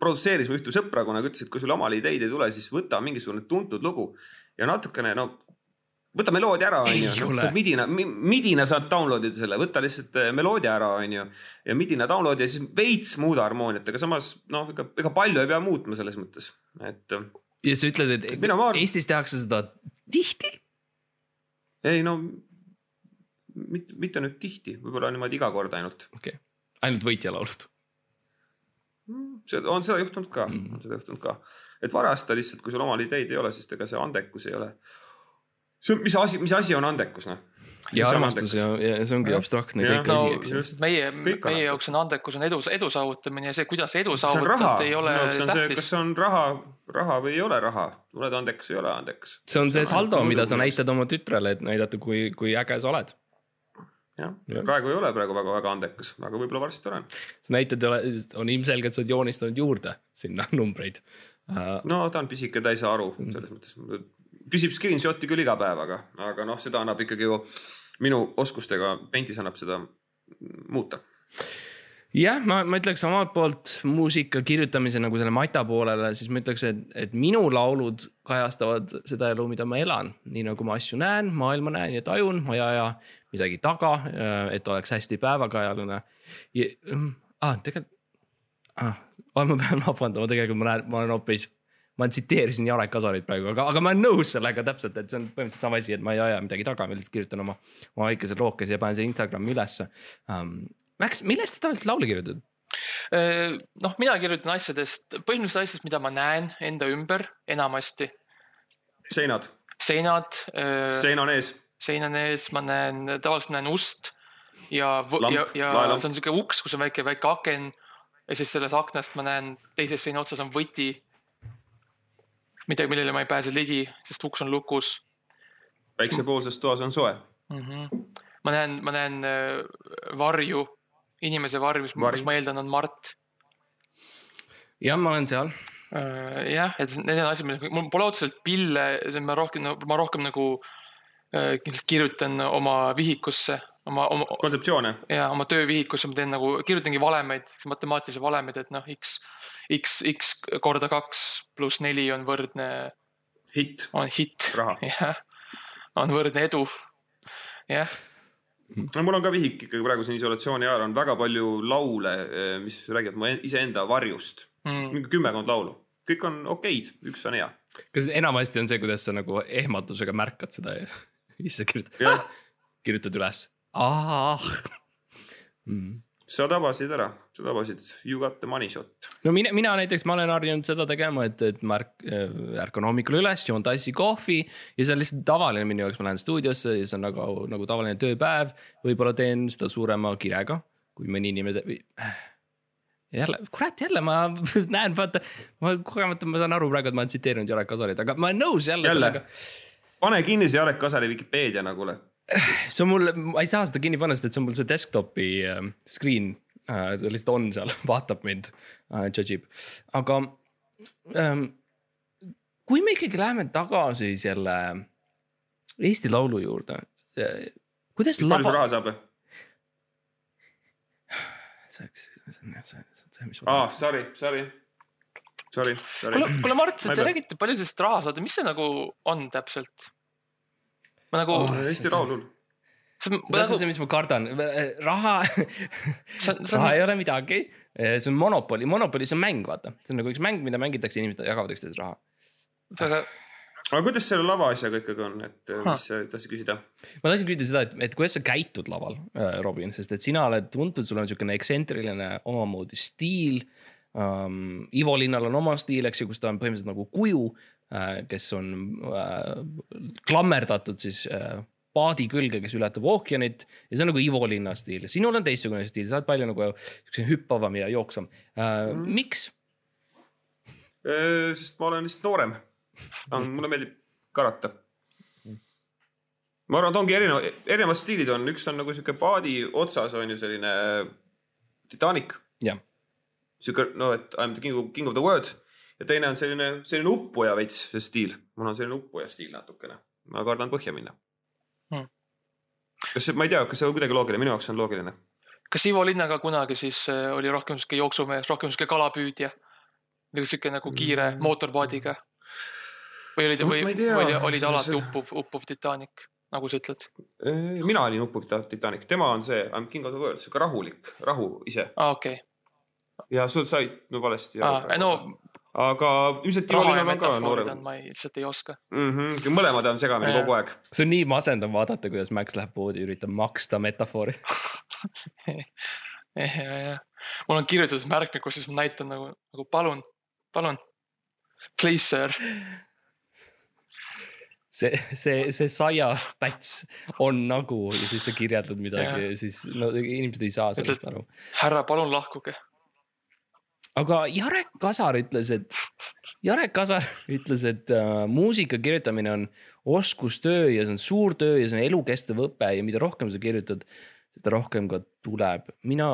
produtseeris mu ühte sõpra kunagi, ütles, et kui sul omal ideid ei tule, siis võta mingisugune tuntud lugu ja natukene no võta meloodia ära, onju. midina, midina saad download ida selle, võta lihtsalt äh, meloodia ära, onju. ja midina download ja siis veits muuda harmooniat, aga samas noh, ega, ega palju ei pea muutma selles mõttes, et äh, ja sa ütled, et Mina ma arvan- Eestis tehakse seda tihti? ei no mitte, mitte nüüd tihti, võib-olla niimoodi iga kord ainult. okei okay., ainult võitjalaulud. see on seda juhtunud ka mm. -hmm. on seda juhtunud ka, et varasta lihtsalt, kui sul omal ideid ei ole, siis ega see andekus ei ole. see on, mis asi, mis asi on andekus noh? ja armastus ja, ja see ongi abstraktne kõik No, asi, eks meie, meie jaoks on andekus on edu, edu saavutamine ja see, kuidas edu see on raha saavutad, ei ole no,. see on see, kas tähtis. see on raha, raha või ei ole raha, oled andekas või ei ole andekas. see on see saldo, mida sa näitad oma tütrele, et näidata, kui, kui äge sa oled. Jah Jah., praegu ei ole praegu väga-väga andekas, aga võib-olla varsti olen. sa näitad, on ilmselgelt, sa oled joonistanud juurde sinna numbreid uh,. no ta on pisike, ta ei saa aru selles mõttes. küsib screenshot'i küll iga päev, aga, aga noh, seda annab ikkagi ju minu oskustega Paintis annab seda muuta. jah, ma, ma ütleks omalt poolt muusika kirjutamise nagu selle mata poolele, siis ma ütleks, et, et minu laulud kajastavad seda elu, mida ma elan, nii nagu ma asju näen, maailma näen ja tajun, ma ei aja midagi taga, et oleks hästi päevakajaline. ah, tegelikult ah,, ma pean vabandama, tegelikult ma näen, ma olen hoopis, ma tsiteerisin Jarek Kasarit praegu, aga, aga ma olen nõus sellega täpselt, et see on põhimõtteliselt sama asi, et ma ei aja midagi taga, ma lihtsalt kirjutan oma, oma väikese lookese ja panen selle Instagrami ülesse um,. Max, millest sa tavaliselt laule kirjutad? noh, mina kirjutan asjadest, põhimõtteliselt asjadest, mida ma näen enda ümber enamasti. seinad, seinad, sein on ees, sein on ees, ma näen, tavaliselt näen ust ja, ja, ja laelamp. see on sihuke uks, kus on väike, väike aken ja siis sellest aknast ma näen teises seina otsas on võti. midagi, millele ma ei pääse ligi, sest uks on lukus päiksepoolses toas on soe. mm. -hmm. ma näen, ma näen varju, inimese varju, mis, Varju. mis ma eeldan, on Mart. jah, ma olen seal. jah, et need on asjad, millega mul pole otseselt pille, ma rohkem, ma rohkem nagu äh, kindlasti kirjutan oma vihikusse, oma, oma kontseptsioone, ja oma töövihikusse ma teen nagu, kirjutangi valemeid, matemaatilisi valemeid, et noh, X, X, X korda kaks pluss neli on võrdne, hitt, on hitt. jah, on võrdne edu. jah, no mul on ka vihik ikkagi praeguse isolatsiooni ajal on väga palju laule, mis räägivad mu en- iseenda varjust. mm. mingi kümmekond laulu, kõik on okeid, üks on hea. kas enamasti on see, kuidas sa nagu ehmatusega märkad seda ja siis sa kirjutad, kirjutad üles. ah. Mm. Sa tabasid ära, sa tabasid, you got the money shot. no mina, mina näiteks, ma olen harjunud seda tegema, et, et ma ärk-, ärkan hommikul üles, joon tassi kohvi ja see on lihtsalt tavaline minu jaoks, ma lähen stuudiosse ja see on nagu, nagu tavaline tööpäev. võib-olla teen seda suurema kirega, kui mõni inimene või jälle, kurat jälle ma näen, vaata, ma kogemata ma saan aru praegu, et ma olen tsiteerinud Jarek Kasarit, aga ma olen nõus jälle, Jälle? sellega. pane kinni see Jarek Kasari Vikipeedia nagu kuule. See on mul, ma ei saa seda kinni panna, sest et see on mul see desktopi äh, screen äh,, ta lihtsalt on seal, vaatab mind äh,, judge ib, aga ähm,. kui me ikkagi läheme tagasi selle Eesti Laulu juurde äh,, kuidas palju sul lava, raha saab? see oleks, see on jah, see, see, mis aa, sorry, sorry. Sorry, sorry kuule, kuule Mart, te räägite palju sellest raha saada, mis see nagu on täpselt? Ma nagu Oh, Eesti Laulul. see on nagu see, mis ma kardan, raha, see on, see raha on, ei ole midagi. see on monopoli, monopoli, see on mäng, vaata, see on nagu üks mäng, mida mängitakse, inimesed jagavad üksteisele raha. aga aga kuidas selle lava asjaga ikkagi on, et Ha. mis sa tahtsid küsida? ma tahtsin küsida seda, et, et kuidas sa käitud laval, Robin, sest et sina oled tuntud, sul on niisugune ekstsentriline omamoodi stiil um,. Ivo Linnal on oma stiil, eks ju, kus ta on põhimõtteliselt nagu kuju kes on uh, klammerdatud siis uh, paadi külge, kes ületab ookeanit ja see on nagu Ivo Linna stiil, sinul on teistsugune stiil, sa oled palju nagu siukse hüppavam ja jooksvam uh,. Mm. miks? sest ma olen lihtsalt noorem. mulle meeldib karata. ma arvan, et ongi erinevad, erinevad stiilid on, üks on nagu sihuke paadi otsas on ju selline Titanic, sihuke no, et I m the king of, king of the world ja teine on selline, selline uppuja veits, see stiil, mul on selline uppuja stiil natukene, ma kardan põhja minna Hmm. kas ma ei tea, kas see on kuidagi loogiline, minu jaoks on loogiline. kas Ivo Linnaga kunagi siis äh, oli rohkem sihuke jooksumees, rohkem sihuke kalapüüdja? või sihuke nagu kiire Mm. mootorpaadiga? või oli ta või tea. oli, ta alati uppuv, uppuv Titanic, nagu sa ütled? mina olin uppuv Titanic, tema on see I m king of the world, sihuke rahulik, rahu ise aa, okei ja sul said no valesti okay.. no aga ja Tirolil on ka noorem ma ei, lihtsalt ei oska. mm. -hmm. mõlemad on segamini kogu aeg. see on nii masendav vaadata, kuidas Max läheb poodi, üritab maksta metafoori. mul on kirjutatud märkmikus, siis ma näitan nagu, nagu palun, palun, please sir. see, see, see saiapäts on nagu ja siis sa kirjeldad midagi ja siis no inimesed ei saa sellest Ütled- aru. härra, palun lahkuge. Aga Jarek Kasar ütles, et, Jarek Kasar ütles, et äh, muusika kirjutamine on oskustöö ja see on suur töö ja see on elukestev õpe ja mida rohkem sa kirjutad, seda rohkem ka tuleb. mina,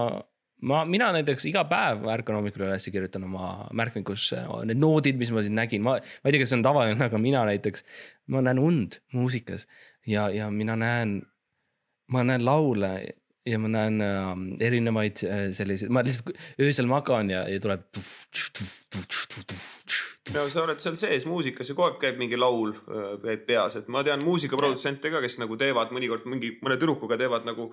ma, mina näiteks iga päev ärkan hommikul üles ja kirjutan oma märkmikusse need noodid, mis ma siin nägin, ma, ma ei tea, kas see on tavaline, aga mina näiteks, ma näen und muusikas ja, ja mina näen, ma näen laule ja ma näen äh, erinevaid äh, selliseid, ma lihtsalt öösel magan ja, ja tuleb. no sa oled seal sees muusikas ja kogu aeg käib mingi laul äh, käib peas, et ma tean muusikaprodutsente ka, kes nagu teevad mõnikord mingi mõne tüdrukuga teevad nagu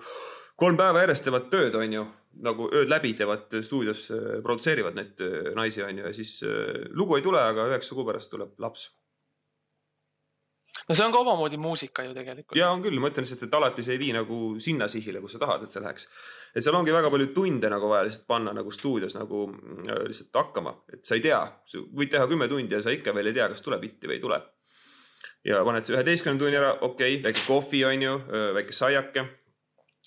kolm päeva järjest teevad tööd, onju. nagu ööd läbi teevad stuudios, produtseerivad neid äh, naisi, onju, ja siis äh, lugu ei tule, aga üheksa kuu pärast tuleb laps. No see on ka omamoodi muusika ju tegelikult. ja on küll, ma ütlen lihtsalt, et alati see ei vii nagu sinna sihile, kus sa tahad, et see läheks. et seal ongi väga palju tunde nagu vaja lihtsalt panna nagu stuudios nagu mm, lihtsalt hakkama, et sa ei tea, võid teha kümme tundi ja sa ikka veel ei tea, kas tuleb hitti või ei tule. ja paned see üheteistkümne tunni ära, okei okay,, väike kohvi on ju, väike saiake.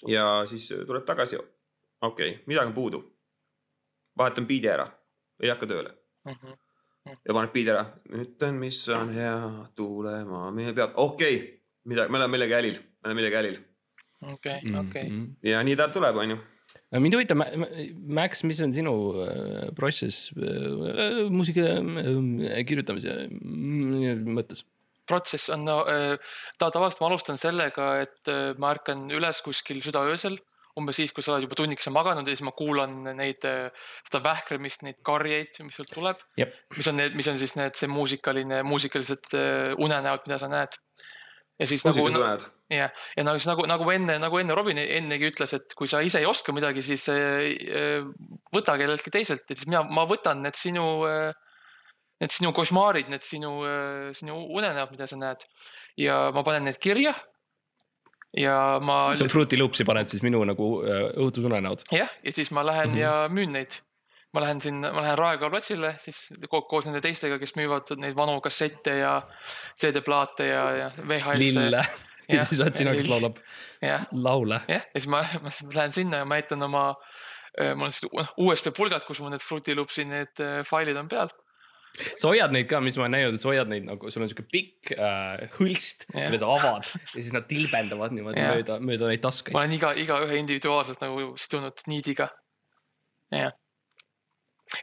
ja siis tuleb tagasi, okei okay,, midagi on puudu. vahetan biidi ära, ei hakka tööle Mhm. Ja paned biidi ära, ütlen, mis on hea, tulema. Meie peab, okei. Okay,, midagi, me oleme millegi hälil, me oleme millegi hälil okei, Mm, okei. ja nii ta tuleb, onju. mind huvitab, Max, mis on sinu äh, protsess äh, muusika äh, kirjutamise mõttes? protsess on no,, ta tavaliselt ma alustan sellega, et ma ärkan üles kuskil südaöösel, umbes siis, kui sa oled juba tunnikese maganud ja siis ma kuulan neid, seda vähklemist, neid karjeid, mis sealt tuleb. Jep. mis on need, mis on siis need, see muusikaline, muusikalised äh, unenäod, mida sa näed. ja siis muusikas nagu, näed. ja, ja nagu, nagu, nagu enne, nagu enne Robin ennegi ütles, et kui sa ise ei oska midagi, siis äh, äh, võta kelleltki teiselt ja siis mina, ma võtan need sinu äh, need sinu košmaarid, need sinu, sinu unenäod, mida sa näed ja ma panen need kirja. Ja ma, sa Fruity Loopsi paned siis minu nagu äh, õudusunenäod. jah, ja siis ma lähen mm. -hmm. ja müün neid. ma lähen sinna, ma lähen Raekoja platsile, siis ko koos nende teistega, kes müüvad neid vanu kassette ja CD-plaate ja, ja VHS-e. lille ja Jah, siis oled sina, kes laulab jah, laule. jah, ja siis ma, ma lähen sinna ja ma näitan oma, mul on sellised USB pulgad, kus mul need Fruity Loopsi need äh, failid on peal. Sa hoiad neid ka, mis ma olen näinud, et sa hoiad neid nagu, sul on siuke pikk äh, hõlst Jah. mille sa avad ja siis nad tilbendavad niimoodi Jah. mööda, mööda neid taskuid ma. olen iga, igaühe individuaalselt nagu sidunud niidiga. jah.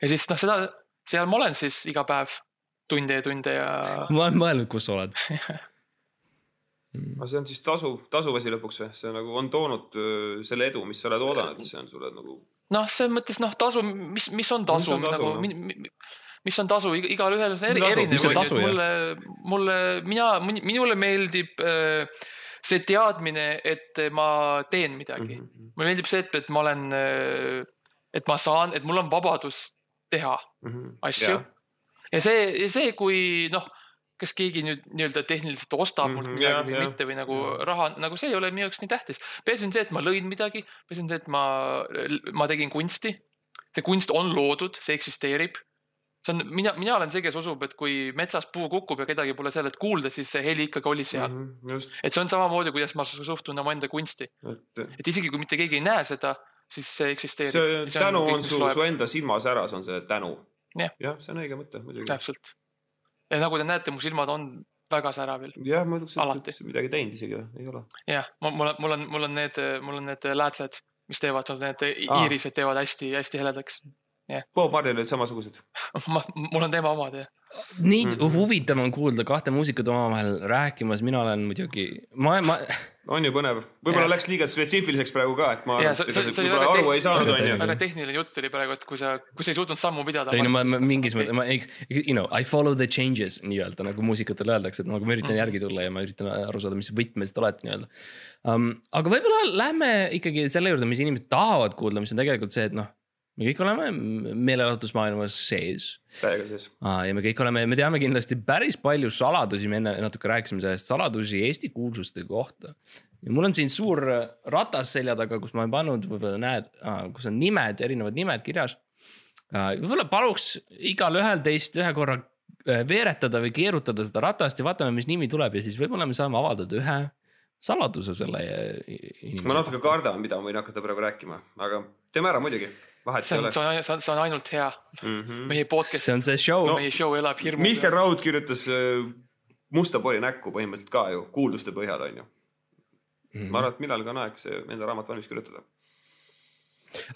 ja siis noh, seda, seal ma olen siis iga päev tunde ja tunde ja ma olen mõelnud, kus sa oled. aga see on siis tasuv, tasuv asi lõpuks või? see nagu on toonud öö, selle edu, mis sa oled oodanud, see on sulle nagu. noh, selles mõttes noh, tasu, mis, mis on tasu on tasu, nagu noh? mi,, mi, mis on tasu, igalühel on see erinev Mis on, tasu, jah? mulle, mulle, mina, minule meeldib äh, see teadmine, et ma teen midagi mm. Mhm. -hmm. mulle meeldib see, et, et ma olen, et ma saan, et mul on vabadus teha asju. ja see, see, kui noh, kas keegi nüüd nii-öelda tehniliselt ostab mult Mhm, midagi jah, või jah. mitte või nagu Jah. raha, nagu see ei ole minu jaoks nii tähtis. peaasi on see, et ma lõin midagi, peaasi on see, et ma, ma tegin kunsti. see kunst on loodud, see eksisteerib. See on, mina, mina olen see, kes usub, et kui metsas puu kukub ja kedagi pole sellelt kuulda, siis see heli ikkagi oli seal mm. -hmm. Et see on samamoodi, kuidas ma suhtun omaenda kunsti, et et isegi kui mitte keegi ei näe seda, siis see eksisteerib. see tänu on su, su enda silmasäras on see tänu. Jah. see on õige mõte muidugi. täpselt. ja nagu te näete, mu silmad on väga säravil. jah, ma ütleks, et midagi teinud isegi või, ei ole. jah, mul on, mul on, mul on need, mul on need läätsed, mis teevad, need Aa. iirised teevad hästi-hästi heledaks. Bob Marley olid samasugused. ma, mul on tema omad jah. nii mm. -hmm. huvitav on kuulda kahte muusikut omavahel rääkimas, mina olen muidugi, ma, ma, on ju põnev, võib-olla Jah. läks liiga spetsiifiliseks praegu ka, et ma Jaa, arvan, see- et sa võib-olla väga aru ei saanud, on ju. väga tehniline jutt oli praegu, et kui sa, kui sa ei suutnud sammu pidada. ei no ma, ma mingis mõttes, ma, you know, I follow the changes nii-öelda nagu muusikutele öeldakse, et nagu ma üritan Mhm. järgi tulla ja ma üritan aru saada, mis võtmes te olete nii-öelda um,. aga võib-olla lähme ikkagi selle juurde, mis inimesed tahavad kuulda, mis on tegelikult see, et noh, me kõik oleme meelelahutusmaailmas sees täiega sees. Aa, ja me kõik oleme, me teame kindlasti päris palju saladusi, me enne natuke rääkisime sellest, saladusi Eesti kuulsuste kohta. ja mul on siin suur ratas selja taga, kus ma olen pannud, võib-olla näed, kus on nimed, erinevad nimed kirjas. võib-olla paluks igalühel teist ühe korra äh, veeretada või keerutada seda ratast ja vaatame, mis nimi tuleb ja siis võib-olla me saame avaldada ühe saladuse selle äh, inimese. ma natuke kardan, mida ma võin hakata praegu rääkima, aga teeme ära muidugi, vahet see ei on, ole see on, see on, see on ainult hea. mm. -hmm. meie podcast see, on see show No. meie show elab hirmu Mihkel. Raud kirjutas äh, musta pori näkku põhimõtteliselt ka ju kuulduste põhjal on ju. Mhm. ma arvan, et millalgi on aeg see enda raamat valmis kirjutada.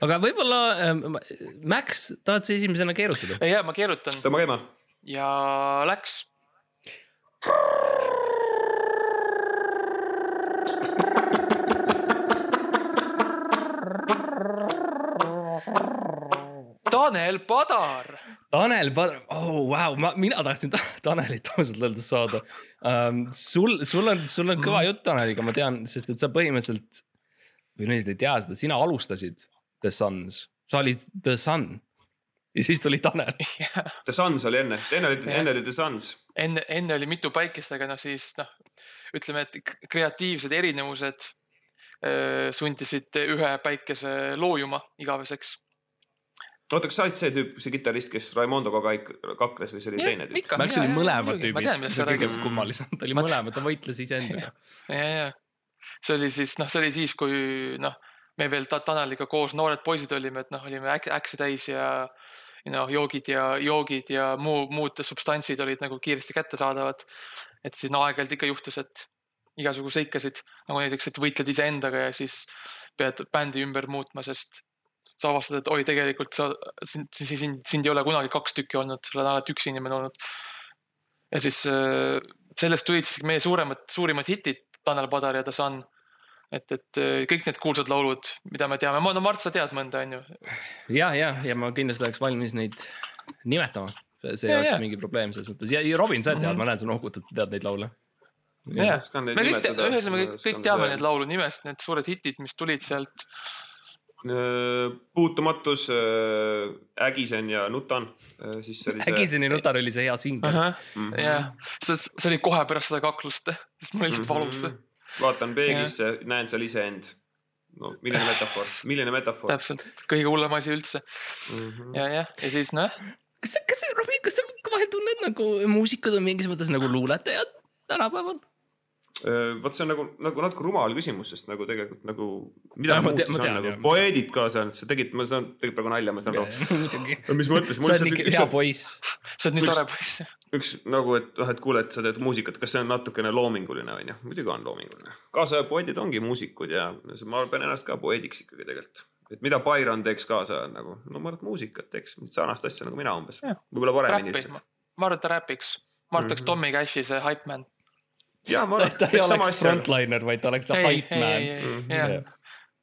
aga võib-olla ähm,, Max, tahad sa esimesena keerutada? ja ma keerutan tõmba käima. ja läks. Tanel Padar, Tanel Padar, oh vau, ma, mina tahtsin Ta- Tanelit ausalt öeldes saada um,. sul, sul on, sul on kõva jutt Taneliga, ma tean, sest et sa põhimõtteliselt või no ei tea seda, sina alustasid The Suns, sa olid The Sun ja siis tuli Tanel. The Suns oli enne, enne oli, enne oli The Suns. enne, enne oli mitu päikest, aga noh, siis noh, ütleme, et kreatiivsed erinevused öö, sundisid ühe päikese loojuma igaveseks. oota, kas sa olid see tüüp, see kitarrist, kes Raimondoga kaik- kakles või see oli teine tüüp? Max oli mõlemad ma tüübid, see sa on kõige räägid. kummalisem, ta oli Ma- mõlemad, ta võitles iseendaga. ja, ja see oli siis noh, see oli siis, kui noh, me veel Ta- Taneliga koos noored poisid olime, et noh, olime äk- äksi täis ja ja noh, joogid ja joogid ja muu, muud substantsid olid nagu kiiresti kättesaadavad. et siis no aeg-ajalt ikka juhtus, et igasugu seikasid nagu näiteks, et võitled iseendaga ja siis pead bändi ümber muutma, sest sa avastad, et oi, tegelikult sa, sind, sind, sind ei ole kunagi kaks tükki olnud, sa oled alati üks inimene olnud. ja siis äh, sellest tulid siis meie suuremad, suurimad hitid, Tanel Padar ja The Sun. et, et äh, kõik need kuulsad laulud, mida me teame, no Mart, sa tead mõnda, on ju. ja, ja, ja ma kindlasti oleks valmis neid nimetama, see ei oleks ja. mingi probleem selles mõttes ja ja Robin, sa tead mm. -hmm. ma näen, sa nohutad, sa tead neid laule. neid ühesõnaga kõik, kõik teame need laulu nimesid, need suured hitid, mis tulid sealt. Äh, puutumatus, Ägisen ja Nutan, siis see oli see. Ägiseni nutar oli see hea singel. Mhm. jah, see, see oli kohe pärast seda kaklust, sest mul lihtsalt valus see, vaatan peeglisse, näen seal iseend. no milline metafoor, milline metafoor. täpselt, kõige hullem asi üldse Mhm. ja, jah, ja siis noh, kas sa, kas kas sa vahel tunned nagu muusikud on mingis mõttes nagu luuletajad tänapäeval? Vot see on nagu, nagu natuke rumal küsimus, sest nagu tegelikult nagu, mida ma muud siis on nagu poeedid kaasa, sa tegid, ma saan, tegid praegu nalja, ma saan aru. mis mõttes, sa oled ikka hea poiss. sa oled nii tore poiss. üks nagu, et noh, et kuule, et sa teed muusikat, kas see on natukene loominguline, onju. muidugi on loominguline. kaasaja poeedid ongi muusikud ja ma pean ennast ka poeediks ikkagi tegelikult. et mida Byron teeks kaasa nagu, no ma arvan, et muusikat teeks, sarnast asja nagu mina umbes. Võib-olla paremini lihtsalt. ma arvan, et ta räpiks. ma arvan, et oleks Mhm. Tommy Cashi see hype man. Ja ma ta arvan, ta et ei teeks sama oleks frontliner, vaid ta oleks the ei, hype ei, ei, man. Ei,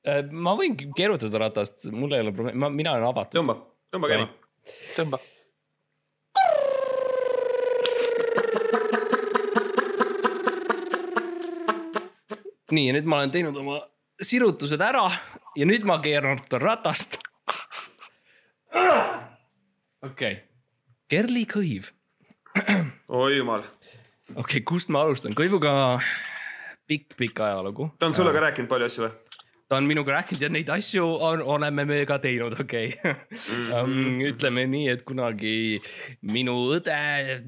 Äh, ma võin keerutada ratast, mul ei ole probleemi, ma, mina olen avatud. tõmba, tõmba käima. tõmba. nii, ja nüüd ma olen teinud oma sirutused ära ja nüüd ma keerutan ratast. okei okay., Kerli Kõiv, oi jumal, okei okay,, kust ma alustan, Kõivuga pikk-pikk ajalugu. ta on sulle ka rääkinud palju asju või? ta on minuga rääkinud ja neid asju on, oleme me ka teinud, okei okay.. ütleme nii, et kunagi minu õde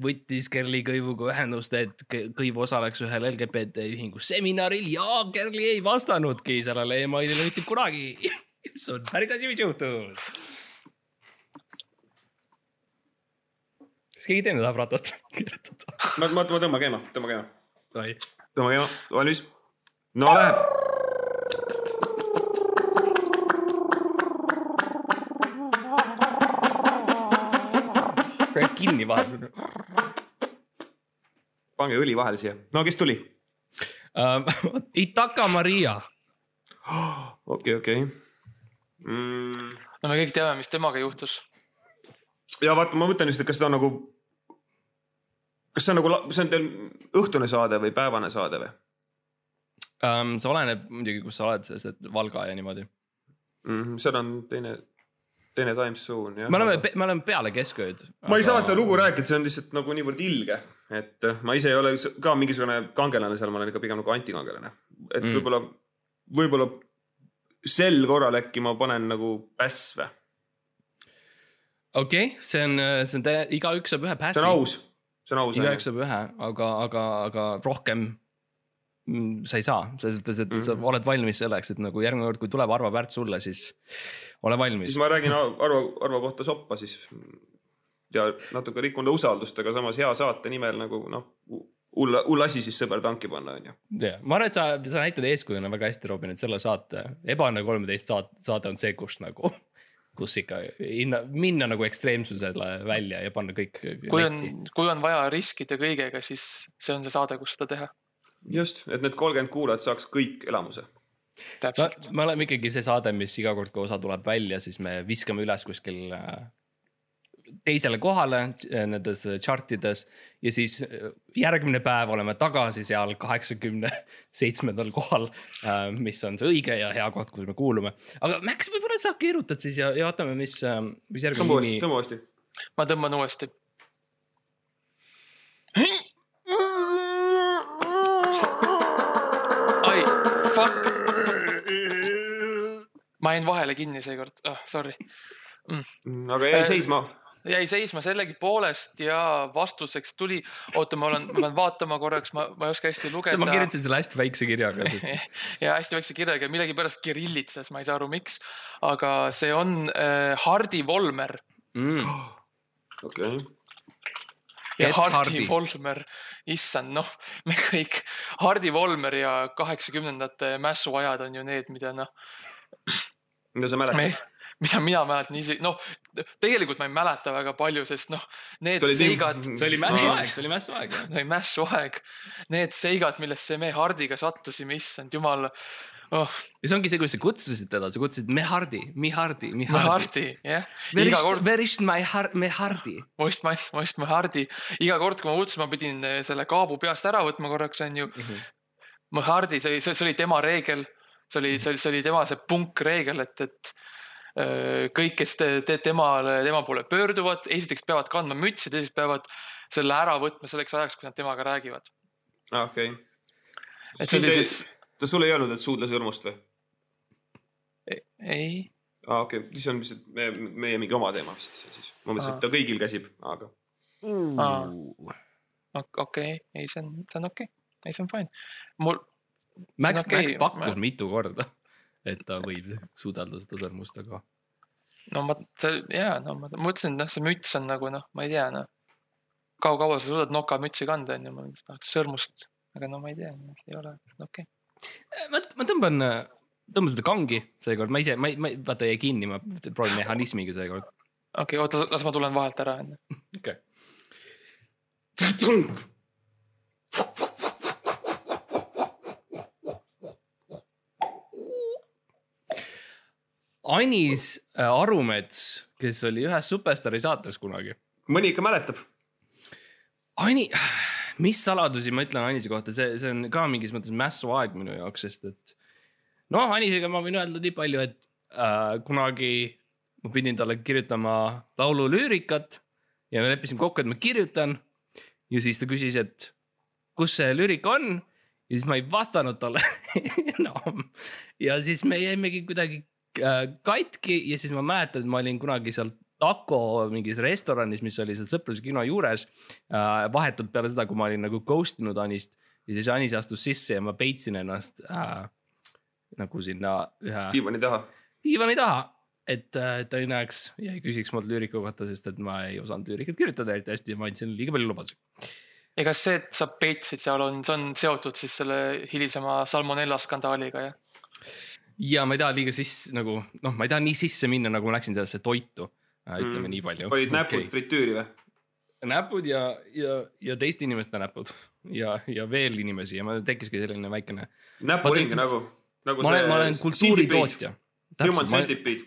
võttis Kerli Kõivuga ühendust, et Kõ- Kõiv osaleks ühel LGBT ühingu seminaril ja Kerli ei vastanudki sellele emailile mitte kunagi. see on päris asi, mis juhtus. Kas keegi teine tahab ratast kirjutada? ma, ma, ma tõmban käima, tõmban käima, tõmban käima, valmis. no läheb. kinni vahel pange õli vahele siia. no kes tuli? uh,. Itaka Maria. okei, okei. Mm. no me kõik teame, mis temaga juhtus. ja vaata, ma mõtlen just, et kas ta on nagu, kas see on nagu, see on teil õhtune saade või päevane saade või um,? see oleneb muidugi, kus sa oled, sest et Valga ja niimoodi mm. -hmm, seal on teine, teine time zone jah. me oleme, me oleme peale keskööd. ma ei saa seda lugu rääkida, see on lihtsalt nagu niivõrd ilge, et ma ise ei ole ka mingisugune kangelane seal, ma olen ikka pigem nagu antikangelane. et mm. võib-olla, võib-olla sel korral äkki ma panen nagu päss või? okei okay,, see on, see on, igaüks saab ühe pässi. see on aus, see on aus. igaüks saab ühe, aga, aga, aga rohkem mm, sa ei saa, selles mõttes, et mm -hmm. sa oled valmis selleks, et nagu järgmine kord, kui tuleb Arvo Pärt sulle, siis ole valmis. siis ma räägin Arvo, Arvo kohta soppa siis ja natuke rikun ta usaldust, aga samas hea saate nimel nagu noh, hull, hull asi siis sõber tanki panna, on ju. jah, ma arvan, et sa, sa näitad eeskujuna väga hästi, Robin, et selle saate, Ebaõnne kolmteist saate, saade on see, kus nagu kus ikka hinna, minna nagu ekstreemsusele välja ja panna kõik. kui on, kui on vaja riskida kõigega, siis see on see saade, kus seda teha. just, et need kolmkümmend kuulajat saaks kõik elamuse. täpselt no,. me oleme ikkagi see saade, mis iga kord, kui osa tuleb välja, siis me viskame üles kuskil äh, teisele kohale äh, nendes chart ides ja siis äh, järgmine päev oleme tagasi seal kaheksakümne seitsmendal kohal. Äh, mis on see õige ja hea koht, kus me kuulume, aga Max, võib-olla sa keerutad siis ja, ja vaatame, mis, mis järgmine tõmba nimi. tõmba uuesti. ma tõmban uuesti. ai, fuck. ma jäin vahele kinni seekord oh,, sorry mm aga jäi seisma jäi seisma sellegipoolest ja vastuseks tuli, oota, ma olen, ma pean vaatama korraks, ma, ma ei oska hästi lugeda. ma kirjutasin selle hästi väikse kirjaga ja hästi väikse kirjaga, millegipärast kirillitsas, ma ei saa aru, miks. aga see on äh, Hardi Volmer mm.. okei okay. ja Hardi, Hardi Volmer, issand, noh, me kõik, Hardi Volmer ja kaheksakümnendate mässuajad on ju need, mida noh. mida sa mäletad? mida mina mäletan isegi, noh, tegelikult ma ei mäleta väga palju, sest noh, need see seigad. see oli mässuaeg, see oli mässuaeg. see oli mässuaeg, need seigad, millesse me Hardiga sattusime, issand jumal oh.. ja see ongi see, kuidas sa kutsusid teda, sa kutsusid Mehardi, Mihardi, Mihardi. Mehardi, jah. Where is, where is my har-, Mehardi? Most, most Mehardi, iga kord, kui ma kutsusin, ma pidin eh, selle kaabu peast ära võtma korraks, on ju mm. -hmm. Mehardi, see oli, see oli tema reegel, see oli, see oli, see oli tema see punkreegel, et, et kõik, kes te, te temale, tema poole pöörduvad, esiteks peavad kandma mütsi, teiseks peavad selle ära võtma selleks ajaks, kui nad temaga räägivad. ah, okei okay.. et see oli siis. ta sulle ei öelnud, et suudlase õrmust või? ei. aa, ah, okei okay., siis on lihtsalt meie, meie mingi oma teema vist siis. ma mõtlesin, et ta kõigil käsib, aga mm.. okei ei, see on, see on okei okay., ei, see on fine. mul. Max okay., Max pakkus ma... mitu korda et ta võib suudelda seda sõrmust, aga. no ma, see ja no ma mõtlesin, et noh, see müts on nagu noh, ma ei tea noh. kaua-kaua sa suudad nokamütsi kanda onju, ma tahaks noh, sõrmust, aga no ma ei tea, ei ole, okei okay.. Äh, ma, ma tõmban, tõmban seda kangi seekord, ma ise, ma ei, ma ei, vaata jäi kinni, ma proovin mehhanismiga seekord. okei okay,, oota, las ma tulen vahelt ära onju. okei. Anis äh, Arumets, kes oli ühes Superstaari saates kunagi. mõni ikka mäletab. Ani, mis saladusi ma ütlen Anise kohta, see, see on ka mingis mõttes mässuaeg minu jaoks, sest et noh, Anisega ma võin öelda nii palju, et äh, kunagi ma pidin talle kirjutama laulu lüürikat ja me leppisime kokku, et ma kirjutan. ja siis ta küsis, et kus see lüürika on ja siis ma ei vastanud talle enam no.. ja siis me jäimegi kuidagi katki ja siis ma mäletan, et ma olin kunagi seal Taco mingis restoranis, mis oli seal Sõpruse kino juures. Äh, vahetult peale seda, kui ma olin nagu ghost inud Anist ja siis Anis astus sisse ja ma peitsin ennast äh, nagu sinna ühe. diivani taha. diivani taha, et, äh, et ta ei näeks ja ei küsiks mult lüürika kohta, sest et ma ei osanud lüürikat kirjutada eriti hästi ja ma andsin liiga palju lubadusi. ja kas see, et sa peitsid seal on, see on seotud siis selle hilisema salmonella skandaaliga, jah? Ja ma ei taha liiga sisse nagu noh, ma ei taha nii sisse minna, nagu ma läksin sellesse toitu äh,. ütleme mm. nii palju. olid näpud okay. fritüüri või? näpud ja, ja, ja teiste inimeste näpud ja, ja veel inimesi ja mul tekkiski selline väikene. näpuring nagu, nagu ma olen, ma olen kultuuritootja. Human centipede.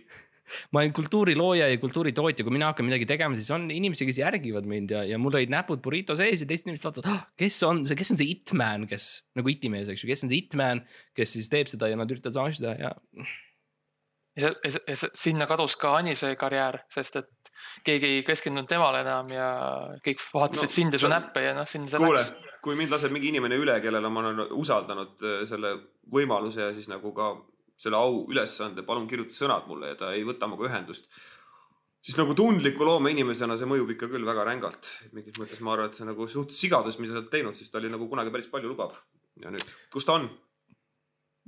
Ma olen kultuurilooja ja kultuuritootja, kui mina hakkan midagi tegema, siis on inimesi, kes järgivad mind ja, ja mul olid näpud burrito sees ja teised inimesed vaatavad ah,, kes on see, kes on see it-man, kes nagu itimees, eks ju, kes on see it-man, kes siis teeb seda ja nad üritavad sama asja teha ja ja, ja, ja sinna kadus ka Anise karjäär, sest et keegi ei keskendunud temale enam ja kõik vaatasid No, sind ja su näppe ja noh, sinna see kuule läks., kui mind laseb mingi inimene üle, kellele ma olen usaldanud äh, selle võimaluse ja siis nagu ka selle au ülesande, palun kirjuta sõnad mulle ja ta ei võta minuga ühendust. siis nagu tundliku loomeinimesena see mõjub ikka küll väga rängalt. mingis mõttes ma arvan, et see nagu suht sigadus, mis sa oled teinud, siis ta oli nagu kunagi päris palju lubav. ja nüüd, kus ta on?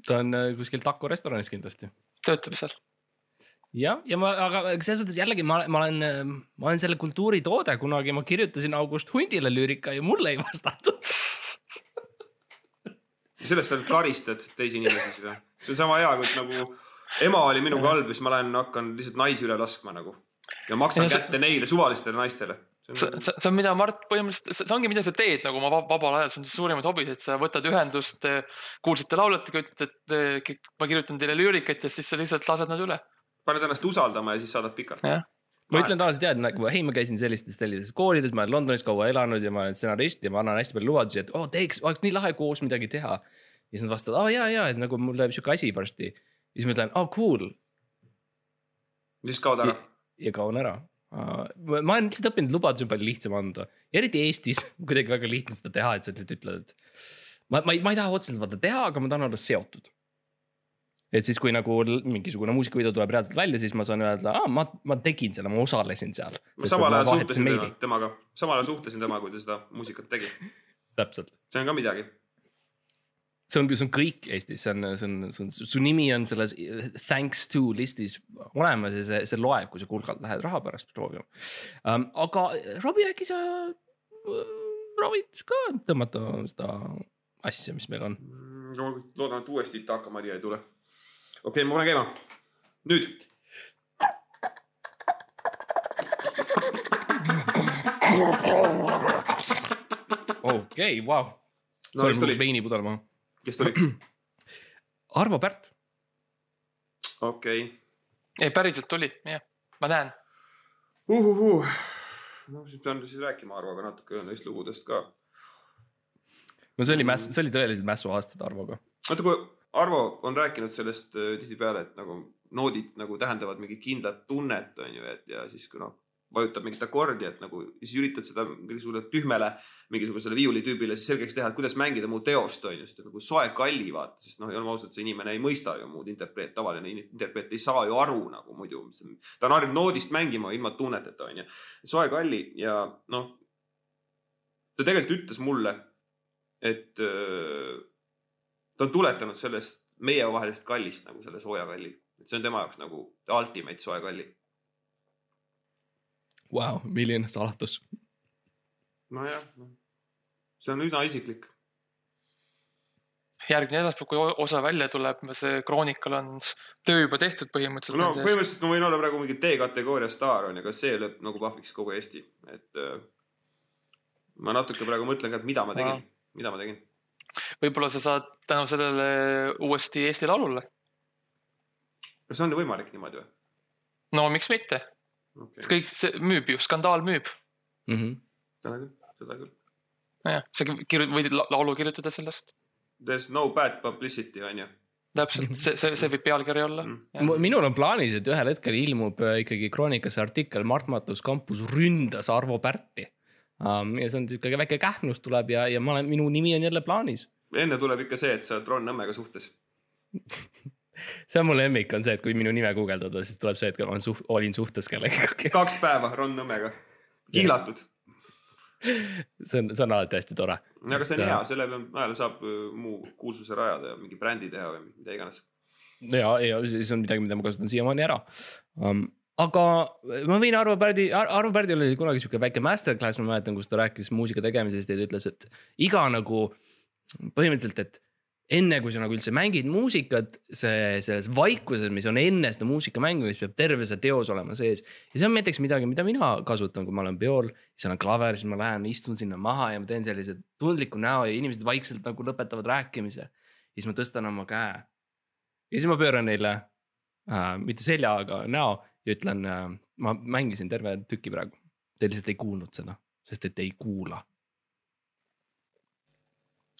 ta on äh, kuskil taco restoranis kindlasti. töötab seal. jah, ja ma, aga selles mõttes jällegi ma, ma olen, ma olen selle kultuuritoode, kunagi ma kirjutasin August Hundile lüürika ja mulle ei vastatud. sellest sa nüüd karistad teisi inimesi siis või? See on sama hea, kui nagu ema oli minuga halb ja siis ma lähen hakkan lihtsalt naisi üle laskma nagu. ja maksan Ja see- kätte neile suvalistele naistele. see, see see on, mida Mart põhimõtteliselt, see ongi, mida sa teed nagu oma vab- vabal ajal, see on su suurimad hobid, et sa võtad ühendust eh, kuulsate lauljatega, ütled, et eh, ma kirjutan teile lüürikat ja siis sa lihtsalt lased nad üle. paned ennast usaldama ja siis saadad pikalt. ma ütlen tavaliselt jah, et nagu hei, ma käisin sellistes, sellises koolides, ma olen Londonis kaua elanud ja ma olen stsenarist ja ma annan hästi palju lubadusi, et oo oh, teeks, oleks nii lahe koos midagi teha. Ja siis nad vastavad, aa oh, ja, ja, et nagu mul läheb sihuke asi varsti. ja siis ma ütlen, aa oh, cool siis kaod ära. ja kaon ära. ma olen lihtsalt õppinud, lubadusi palju lihtsam anda, eriti Eestis kuidagi väga lihtne seda teha, et sa lihtsalt ütled, et. ma, ma ei, ma ei taha otseselt vaata teha, aga ma tahan olla seotud. et siis, kui nagu mingisugune muusikavideo tuleb reaalselt välja, siis ma saan öelda, aa, ma, ma tegin selle, ma osalesin seal. ma samal ajal suhtlesin tema, temaga, samal ajal suhtlesin temaga, kui ta seda muusikat tegi. täpselt, see on ka midagi. See on, see on kõik Eestis, see on, see on, see on, su nimi on selles eh, thanks to listis olemas ja see, see loeb, kui sa kulgalt lähed raha pärast proovima um,. aga Robin, äkki sa äh, proovid ka tõmmata seda asja, mis meil on? ma loodan, et uuesti Itaka Maria ei tule. okei okay,, ma panen käima. nüüd. okei, vau. no kes tuli, veinipudel maha. Kes tuli? Arvo Pärt, okei okay.. ei päriselt tuli, jah, ma näen. uhuhuu. no siis pean siis rääkima Arvoga natuke neist lugudest ka. no see oli mäss, see oli tõeliselt mässuaastad Arvoga. vaata, kui Arvo on rääkinud sellest äh, tihtipeale, et nagu noodid nagu tähendavad mingit kindlat tunnet, on ju, et ja siis kui noh, vajutab mingit akordi, et nagu ja siis üritad seda mingisugusele tühmele mingisugusele viiulitüübile siis selgeks teha, et kuidas mängida mu teost, on ju, sest nagu soe kalli vaata, sest noh, oleme ausad, see inimene ei mõista ju muud interpreet, tavaline in- interpreet ei saa ju aru nagu muidu. ta on harjunud noodist mängima ilma tunneteta, on ju. soe kalli ja noh, ta tegelikult ütles mulle, et öö, ta on tuletanud sellest meievahelisest kallist nagu selle sooja kalli, et see on tema jaoks nagu ultimate soe kalli. Vau, milline salatus. nojah, see on üsna isiklik. järgmine esmaspäev, kui osa välja tuleb, see Chronicle'l on töö juba tehtud põhimõtteliselt no põhimõtteliselt ma võin olla praegu mingi D-kategooria staar on ju, kas see lööb nagu pahviks kogu Eesti, et äh, ma natuke praegu mõtlen ka, et mida ma tegin Aa., mida ma tegin. võib-olla sa saad tänu sellele uuesti Eesti Laulule. kas see on võimalik niimoodi või no miks mitte, okay.? kõik see müüb ju, skandaal müüb. Mhm. seda küll, seda küll. nojah, sa kirjut-, võid la- laulu kirjutada sellest. There is no bad publicity on ju. täpselt, see, see, see võib pealkiri olla Mm.. minul on plaanis, et ühel hetkel ilmub äh, ikkagi Kroonikasse artikkel Mart Matus kampus ründas Arvo Pärti um,. ja see on siuke väike kähnus tuleb ja, ja ma olen, minu nimi on jälle plaanis. enne tuleb ikka see, et sa oled Ron Nõmmega suhtes. see on mu lemmik, on see, et kui minu nime guugeldada, siis tuleb see, et olen suht-, olin suhtes kellegagi. kaks päeva Ron Nõmmega, kiilatud. see on, see on alati hästi tore. aga see on hea, selle najal saab öö, muu kuulsuse rajada ja mingi brändi teha või mida iganes. ja, ja siis on midagi, mida ma kasutan siiamaani ära um,. aga ma võin Arvo Pärdi, Arvo Pärdil oli kunagi sihuke väike masterclass, ma mäletan, kus ta rääkis muusika tegemisest ja ta ütles, et iga nagu põhimõtteliselt, et enne kui sa nagu üldse mängid muusikat, see selles vaikuses, mis on enne seda muusika mängimist, peab terve see teos olema sees. ja see on näiteks midagi, mida mina kasutan, kui ma olen peol, seal on klaver, siis ma lähen istun sinna maha ja ma teen sellise tundliku näo ja inimesed vaikselt nagu lõpetavad rääkimise. ja siis ma tõstan oma käe. ja siis ma pööran neile äh, mitte selja, aga näo ja ütlen äh,, ma mängisin terve tüki praegu. Te lihtsalt ei kuulnud seda, sest et te ei kuula.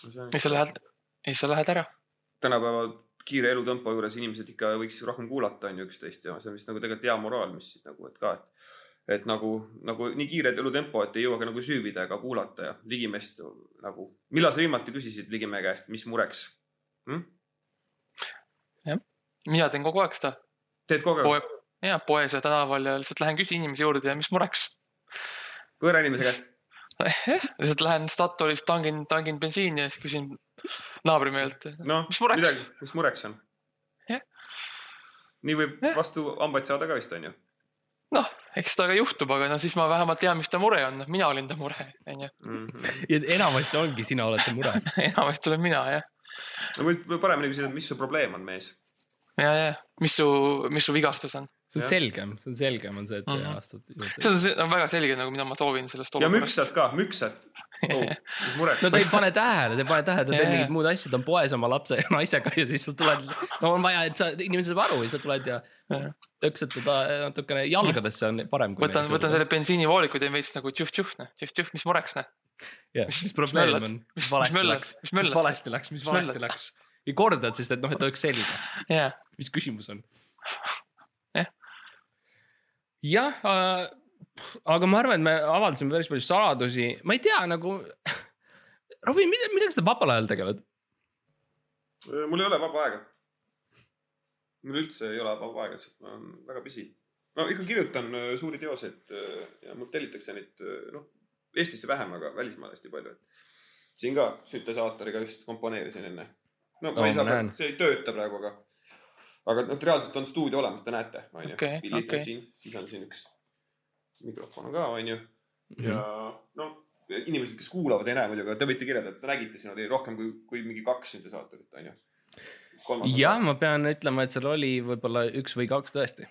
ja sa lähed, siis sa lähed ära. tänapäeva kiire elutempo juures inimesed ikka võiks rohkem kuulata on ju üksteist ja see on vist nagu tegelikult hea moraal, mis siis nagu, et ka, et et nagu, nagu nii kiire elutempo, et ei jõua ka nagu süüvida ega kuulata ja Ligimeest nagu, millal sa viimati küsisid Ligimäe käest, mis mureks hm?? mina teen kogu aeg seda teed kogu aeg poe, ja poes ja tänaval ja lihtsalt lähen küsin inimese juurde ja mis mureks. võõra inimese käest? lihtsalt lähen Statoilist, tangin, tangin bensiini ja siis küsin naabrimehelt. noh, Mis mureks? midagi, mis mureks on Jah.? nii võib Jah. vastu hambaid saada ka vist on ju noh, eks seda ka juhtub, aga no siis ma vähemalt tean, mis ta mure on, mina olin ta mure, onju. -hmm. ja enamasti ongi sina oled see mure. enamasti olen mina jah, no võib paremini küsida, mis su probleem on, mees. ja, ja mis su, mis su vigastus on? See on Jah. selgem, see on selgem on see, et sa Mhm. astud see on, see on väga selge nagu, mida ma soovin sellest ja. müksad ka, müksad oh,. mis mureks no ta ei pane tähele, ta ei pane tähele, ta teeb mingit muud asja, ta on poes oma lapse ja naisega ja siis sa tuled, no on vaja, et sa, inimene saab aru ja sa tuled ja tõksad teda natukene jalgadesse on parem. võtan, võtan selle bensiinivooliku, teen veits nagu tšuh-tšuh, noh, tšuh-tšuh, mis mureks, noh. mis- mis probleem on, Mis- valesti läks, Mis valesti läks, mis valesti läks. ja kordad, sest et noh, et oleks selge, mis küsimus on. Jah. äh,, aga ma arvan, et me avaldasime päris palju saladusi, ma ei tea nagu. Robin, millega sa vabal ajal tegeled? mul ei ole vaba aega. mul üldse ei ole vaba aega, sest ma olen väga pisi. ma ikka kirjutan äh, suuri teoseid äh, ja mul tellitakse neid, noh, Eestisse vähem, aga välismaal hästi palju. siin ka süntesaatoriga just komponeerisin enne. no ma Oo, ei saa ma näen., see ei tööta praegu, aga, aga noh, reaalselt on stuudio olemas, te näete, onju pillid on siin, siis on siin üks mikrofon on ka, onju. Mhm. ja no inimesed, kes kuulavad, ei näe muidugi, aga te võite kirjeldada, te nägite, siin oli rohkem kui, kui mingi kaks süntesaatorit, onju. jah, ma pean ütlema, et seal oli võib-olla üks või kaks tõesti.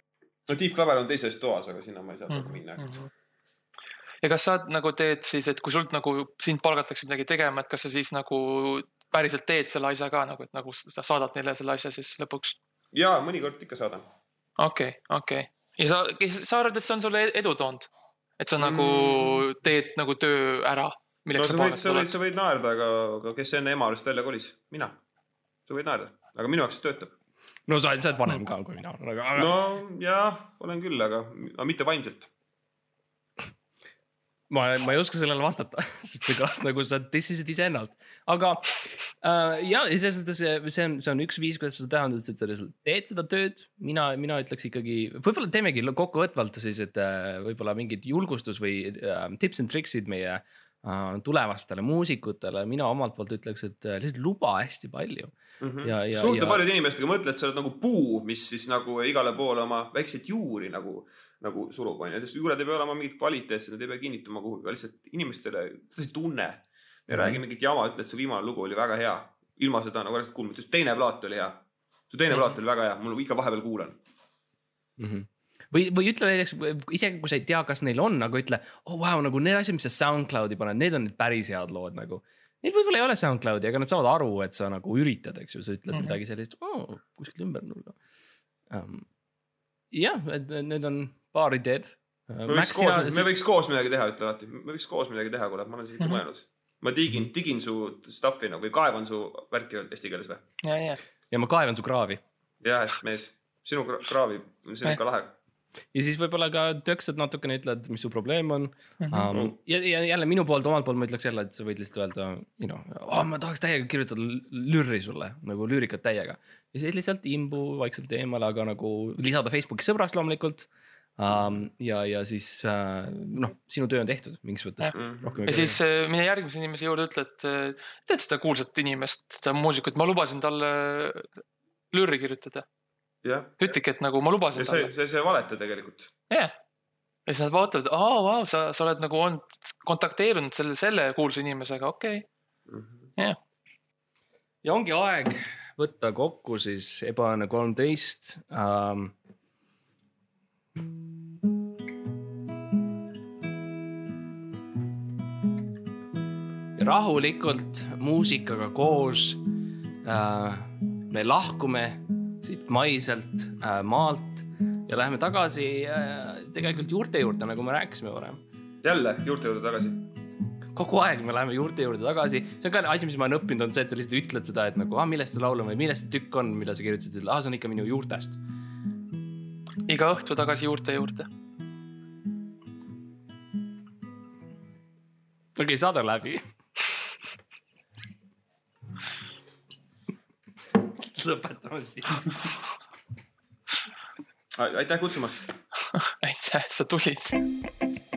no tiibklaver on teises toas, aga sinna ma ei saa Mhm, praegu minna. mhm. ja kas sa nagu teed siis, et kui sult nagu sind palgatakse midagi tegema, et kas sa siis nagu päriselt teed selle asja ka nagu, et nagu sa saadad neile selle asja siis lõpuks? Ja mõnikord ikka saadan. okei, okei. ja sa, sa arvad, et see on sulle edu toonud? et sa nagu Mm. teed nagu töö ära, no milleks sa sa võid, sa võid, sa võid naerda, aga, aga kes enne Emajõest välja kolis? mina. sa võid naerda, aga minu jaoks see töötab. no sa oled, sa oled vanem ka kui mina, aga, aga no jah, olen küll, aga, aga mitte vaimselt. ma, ma ei oska sellele vastata, sest see kõlas nagu sa dissisid iseennast. Aga äh, ja, ja selles suhtes see, see on, see on üks viis, kuidas seda teha, on et sa lihtsalt teed seda tööd. mina, mina ütleks ikkagi, võib-olla teemegi kokkuvõtvalt siis, et äh, võib-olla mingid julgustus või äh, tips and tricks'id meie äh, tulevastele muusikutele, mina omalt poolt ütleks, et äh, lihtsalt luba hästi palju. Ja- ja- suhtle ja- paljude inimestega, mõtle, et sa oled nagu puu, mis siis nagu igale poole oma väikseid juuri nagu, nagu surub, onju. Need juured ei pea olema mingid kvaliteetsed, need ei pea kinnituma kuhugi, lihtsalt inimestele, see tunne. Ja räägi mingit jama, ütle, et su viimane lugu oli väga hea. ilma seda nagu lihtsalt kuulma, teine plaat oli hea. su teine Mhm. plaat oli väga hea, mul ikka vahepeal kuulan. mm. -hmm. või, või ütle näiteks, isegi kui sa ei tea, kas neil on, aga ütle, oh vau wow,, nagu need asjad, mis sa SoundCloudi paned, need on need päris head lood nagu. Neil võib-olla ei ole SoundCloudi, aga nad saavad aru, et sa nagu üritad, eks ju, sa ütled mm. -hmm. midagi sellist oh,, kuskilt ümber tulla um,. jah, et need on paar ideed. me võiks koos, me võiks koos midagi teha, ütle alati, me võiks koos midagi teha, kuule, ma olen siin ikka Mhm. mõelnud. Ma digin, digin su stuff'i nagu või kaevan su värki eesti keeles või? ja, ja, ja ma kaevan su kraavi jah, mees, sinu kra- kraavi, see on ikka lahe. ja siis võib-olla ka töksad natukene, ütled, mis su probleem on Mhm. um,. ja, ja jälle minu poolt, omalt poolt ma ütleks jälle, et sa võid lihtsalt öelda, you know oh,, ma tahaks täiega kirjutada lürri sulle nagu lüürikat täiega. ja siis lihtsalt imbu vaikselt eemale, aga nagu lisada Facebooki sõbraks loomulikult um,. ja, ja siis uh, noh, sinu töö on tehtud mingis mõttes Jah. rohkem. ja siis äh, mine järgmise inimese juurde, ütle, et äh, tead seda kuulsat inimest, seda muusikut, ma lubasin talle lürri kirjutada. jah, ütlegi, et nagu ma lubasin ja see talle., see, see ei valeta tegelikult. jah. ja siis nad vaatavad, aa, vau, sa, sa oled nagu olnud, kontakteerunud selle, selle kuulsa inimesega, okei okay.. ja ongi aeg võtta kokku siis ebaõnne kolmteist ähm, rahulikult muusikaga koos äh, me lahkume siit maiselt äh, maalt ja läheme tagasi äh, tegelikult juurte juurde, nagu me rääkisime varem. jälle juurte juurde tagasi? kogu aeg me läheme juurte juurde tagasi, see on ka asi, mis ma olen õppinud, on see, et sa lihtsalt ütled seda, et nagu ah,, millest see laul on või millest see tükk on, mida sa kirjutasid, ah, see on ikka minu juurtest. Iga õhtu tagasi juurte juurde. okei saade on läbi lõpetame siin. aitäh kutsumast. aitäh, et sa tulid.